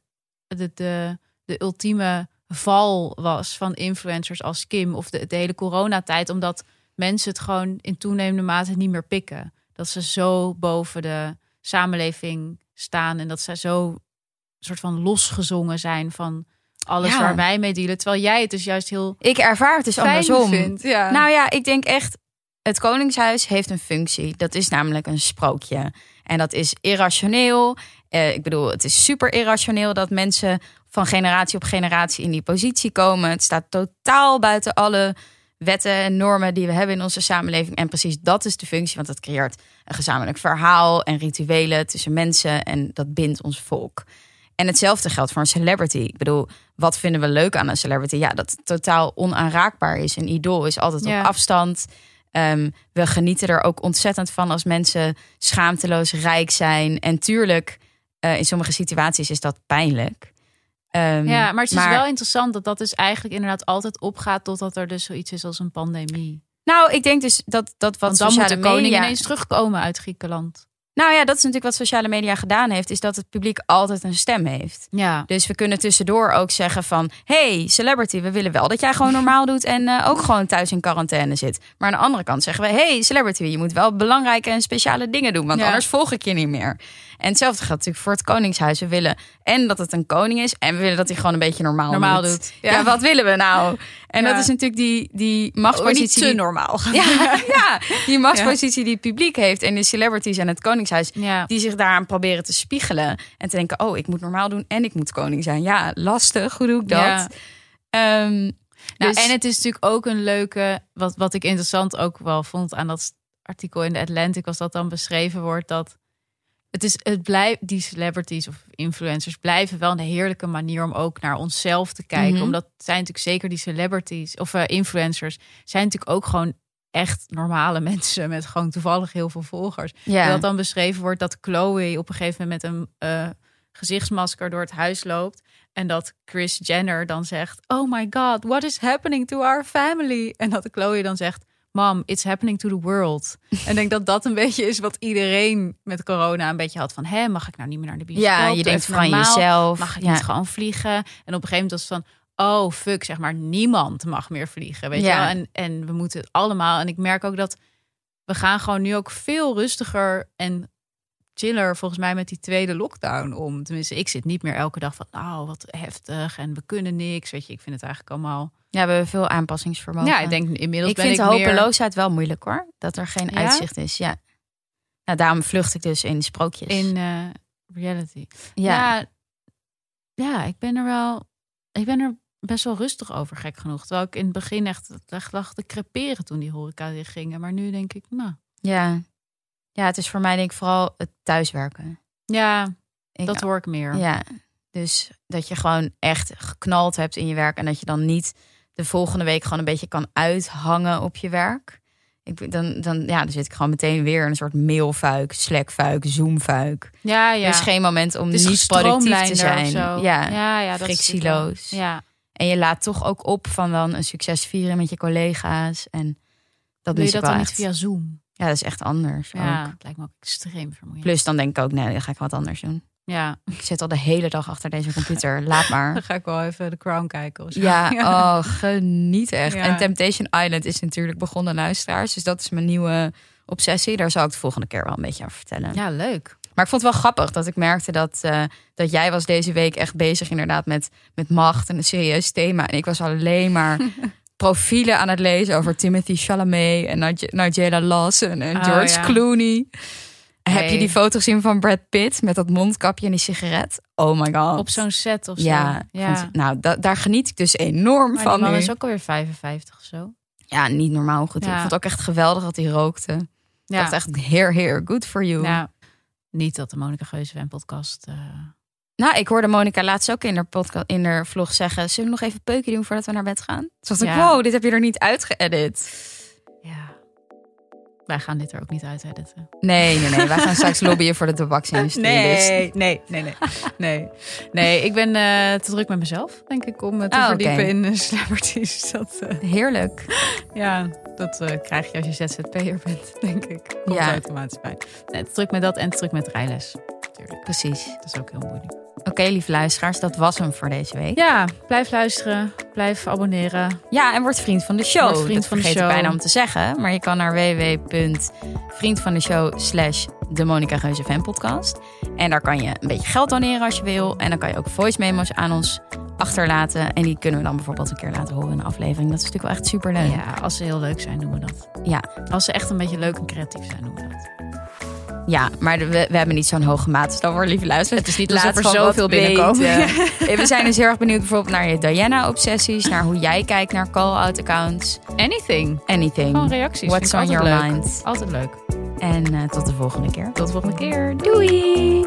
de, de, de ultieme val was van influencers als Kim of de, de hele coronatijd, omdat mensen het gewoon in toenemende mate niet meer pikken. Dat ze zo boven de samenleving staan en dat ze zo soort van losgezongen zijn van alles Ja. waar wij mee dealen. Terwijl jij het dus juist heel Ik ervaar het dus andersom. vindt. Ja. Nou ja, ik denk echt, het Koningshuis heeft een functie. Dat is namelijk een sprookje. En dat is irrationeel. Eh, ik bedoel, het is super irrationeel dat mensen van generatie op generatie in die positie komen. Het staat totaal buiten alle wetten en normen die we hebben in onze samenleving. En precies dat is de functie, want het creëert een gezamenlijk verhaal en rituelen tussen mensen. En dat bindt ons volk. En hetzelfde geldt voor een celebrity. Ik bedoel, wat vinden we leuk aan een celebrity? Ja, dat het totaal onaanraakbaar is. Een idool is altijd Ja. op afstand. Ehm, we genieten er ook ontzettend van als mensen schaamteloos rijk zijn. En tuurlijk, eh, in sommige situaties is dat pijnlijk. Ehm, Ja, maar het is wel interessant dat dat dus eigenlijk inderdaad altijd opgaat totdat er dus zoiets is als een pandemie. Nou, ik denk dus dat, dat wat Want dan moet de koning media... ineens terugkomen uit Griekenland. Nou ja, dat is natuurlijk wat sociale media gedaan heeft. Is dat het publiek altijd een stem heeft. Ja. Dus we kunnen tussendoor ook zeggen van... hey, celebrity, we willen wel dat jij gewoon normaal doet... en eh, ook gewoon thuis in quarantaine zit. Maar aan de andere kant zeggen we... hey, celebrity, je moet wel belangrijke en speciale dingen doen... want Ja. anders volg ik je niet meer. En hetzelfde geldt natuurlijk voor het Koningshuis. We willen en dat het een koning is... en we willen dat hij gewoon een beetje normaal, Normaal doet. doet. Ja. Ja. wat willen we nou? En Ja. dat is natuurlijk die, die Maar niet machtspositie... te die- normaal. ja, ja, die machtspositie die het publiek heeft... en de celebrities en het Koningshuis Ja. die zich daaraan proberen te spiegelen. En te denken, oh, ik moet normaal doen en ik moet koning zijn. Ja, lastig, hoe doe ik dat? Ja. Ehm, Nou, dus- en het is natuurlijk ook een leuke, wat, wat ik interessant ook wel vond aan dat artikel in de Atlantic, was dat dan beschreven wordt dat het is, het blijft, die celebrities of influencers blijven wel een heerlijke manier om ook naar onszelf te kijken. Mhm. Omdat zijn natuurlijk zeker die celebrities of eh, influencers zijn natuurlijk ook gewoon echt normale mensen met gewoon toevallig heel veel volgers. ja. Dat dan beschreven wordt dat Chloe op een gegeven moment met een eh, gezichtsmasker door het huis loopt. En dat Chris Jenner dan zegt: Oh my god, what is happening to our family? En dat Chloe dan zegt: Mom, it's happening to the world. en ik denk dat dat een beetje is wat iedereen met corona een beetje had van: Hé, mag ik nou niet meer naar de bioscoop? ja, je denkt van jezelf. Mag ik ja. niet gewoon vliegen? En op een gegeven moment was het van. Oh fuck, zeg maar, niemand mag meer vliegen. Weet Ja. je wel? En, en we moeten het allemaal. En ik merk ook dat we gaan gewoon nu ook veel rustiger en chiller volgens mij met die tweede lockdown om. Tenminste, ik zit niet meer elke dag van, oh, wat heftig en we kunnen niks. Weet je, ik vind het eigenlijk allemaal. ja, we hebben veel aanpassingsvermogen. Ja, ik denk inmiddels ik ben vind ik de meer- hopeloosheid wel moeilijk hoor. Dat er geen Ja? uitzicht is. Ja. Nou, daarom vlucht ik dus in sprookjes. in eh, reality. ja. Ja. ja, ik ben er wel, ik ben er best wel rustig over, gek genoeg. Terwijl ik in het begin echt, echt lag te creperen toen die horeca dicht gingen. Maar nu denk ik, nou, ja. Ja, het is voor mij denk ik vooral het thuiswerken. ja, Ik- dat hoor ik meer. Ja, dus dat je gewoon echt geknald hebt in je werk en dat je dan niet de volgende week gewoon een beetje kan uithangen op je werk. Ik, dan, dan, ja, dan zit ik gewoon meteen weer in een soort mailfuik, slackfuik, zoomfuik. ja, ja. Er is geen moment om niet productief te zijn. Ja. ja, ja, dat is frictieloos. Ja. En je laat toch ook op van dan een succes vieren met je collega's. En dat Doe je dat dan niet via Zoom? Ja, dat is echt anders. Ja, ook. het lijkt me ook extreem vermoeiend. Plus dan denk ik ook, nee, dan ga ik wat anders doen. Ja, Ik zit al de hele dag achter deze computer. Laat maar. dan ga ik wel even de Crown kijken of zo. Ja, oh, geniet echt. Ja. En Temptation Island is natuurlijk begonnen luisteraars. Dus dat is mijn nieuwe obsessie. Daar zal ik de volgende keer wel een beetje over vertellen. Ja, leuk. Maar ik vond het wel grappig dat ik merkte dat, eh, dat jij was deze week echt bezig inderdaad met, met macht en een serieus thema. En ik was alleen maar profielen aan het lezen over Timothy Chalamet en Nige- Nigella Lawson en Oh, George ja. Clooney. Heb je die foto gezien van Brad Pitt met dat mondkapje en die sigaret? Oh my god. Op zo'n set of zo. ja, ja. vond- nou, da- daar geniet ik dus enorm Maar van. nu. is ook alweer 55 of zo. Ja, niet normaal goed. Ik Ja. vond het ook echt geweldig dat hij rookte. Ik Ja. dacht echt, heer, heer, good for you. Nou, niet dat de Monica Geuze podcast. eh Nou, ik hoorde Monica laatst ook in haar, podcast, in haar vlog zeggen... zullen we nog even peuken doen voordat we naar bed gaan? Toen dacht ik, wow, dit heb je er niet uitgeëdit. ja. Wij gaan dit er ook niet uit editen. Nee, nee, nee. Wij gaan straks lobbyen voor de tabaksindustrie. dus- nee, nee, nee. Nee, nee ik ben eh, te druk met mezelf, denk ik, om me te Ah, oké. verdiepen in eh, celebrities. Dat, eh, Heerlijk. ja, dat eh, krijg je als je ZZP'er bent, denk ik. Komt Ja. automatisch bij. Nee, te druk met dat en te druk met rijles. Natuurlijk. Precies. Dat is ook heel moeilijk. Oké, lieve luisteraars, dat was hem voor deze week. Ja, blijf luisteren. Blijf abonneren. Ja, en word vriend van de show. Word vriend dat van de show. bijna om te zeggen. Maar je kan naar www.vriendvandeshow slash de Monica Geuze Fan Podcast. En daar kan je een beetje geld doneren als je wil. En dan kan je ook voice memos aan ons achterlaten. En die kunnen we dan bijvoorbeeld een keer laten horen in een aflevering. Dat is natuurlijk wel echt super leuk. Ja, als ze heel leuk zijn, doen we dat. Ja, Als ze echt een beetje leuk en creatief zijn, doen we dat. ja maar we, we hebben niet zo'n hoge maat. Dus dan voor lieve luisteraars. Het is niet Laat er gewoon zoveel binnenkomen. we zijn dus heel erg benieuwd bijvoorbeeld naar je Diana-obsessies. Naar hoe jij kijkt naar call-out accounts. Anything. Anything. Gewoon reacties. What's on your leuk. mind? Altijd leuk. En eh, tot de volgende keer. Tot de volgende keer. Doei!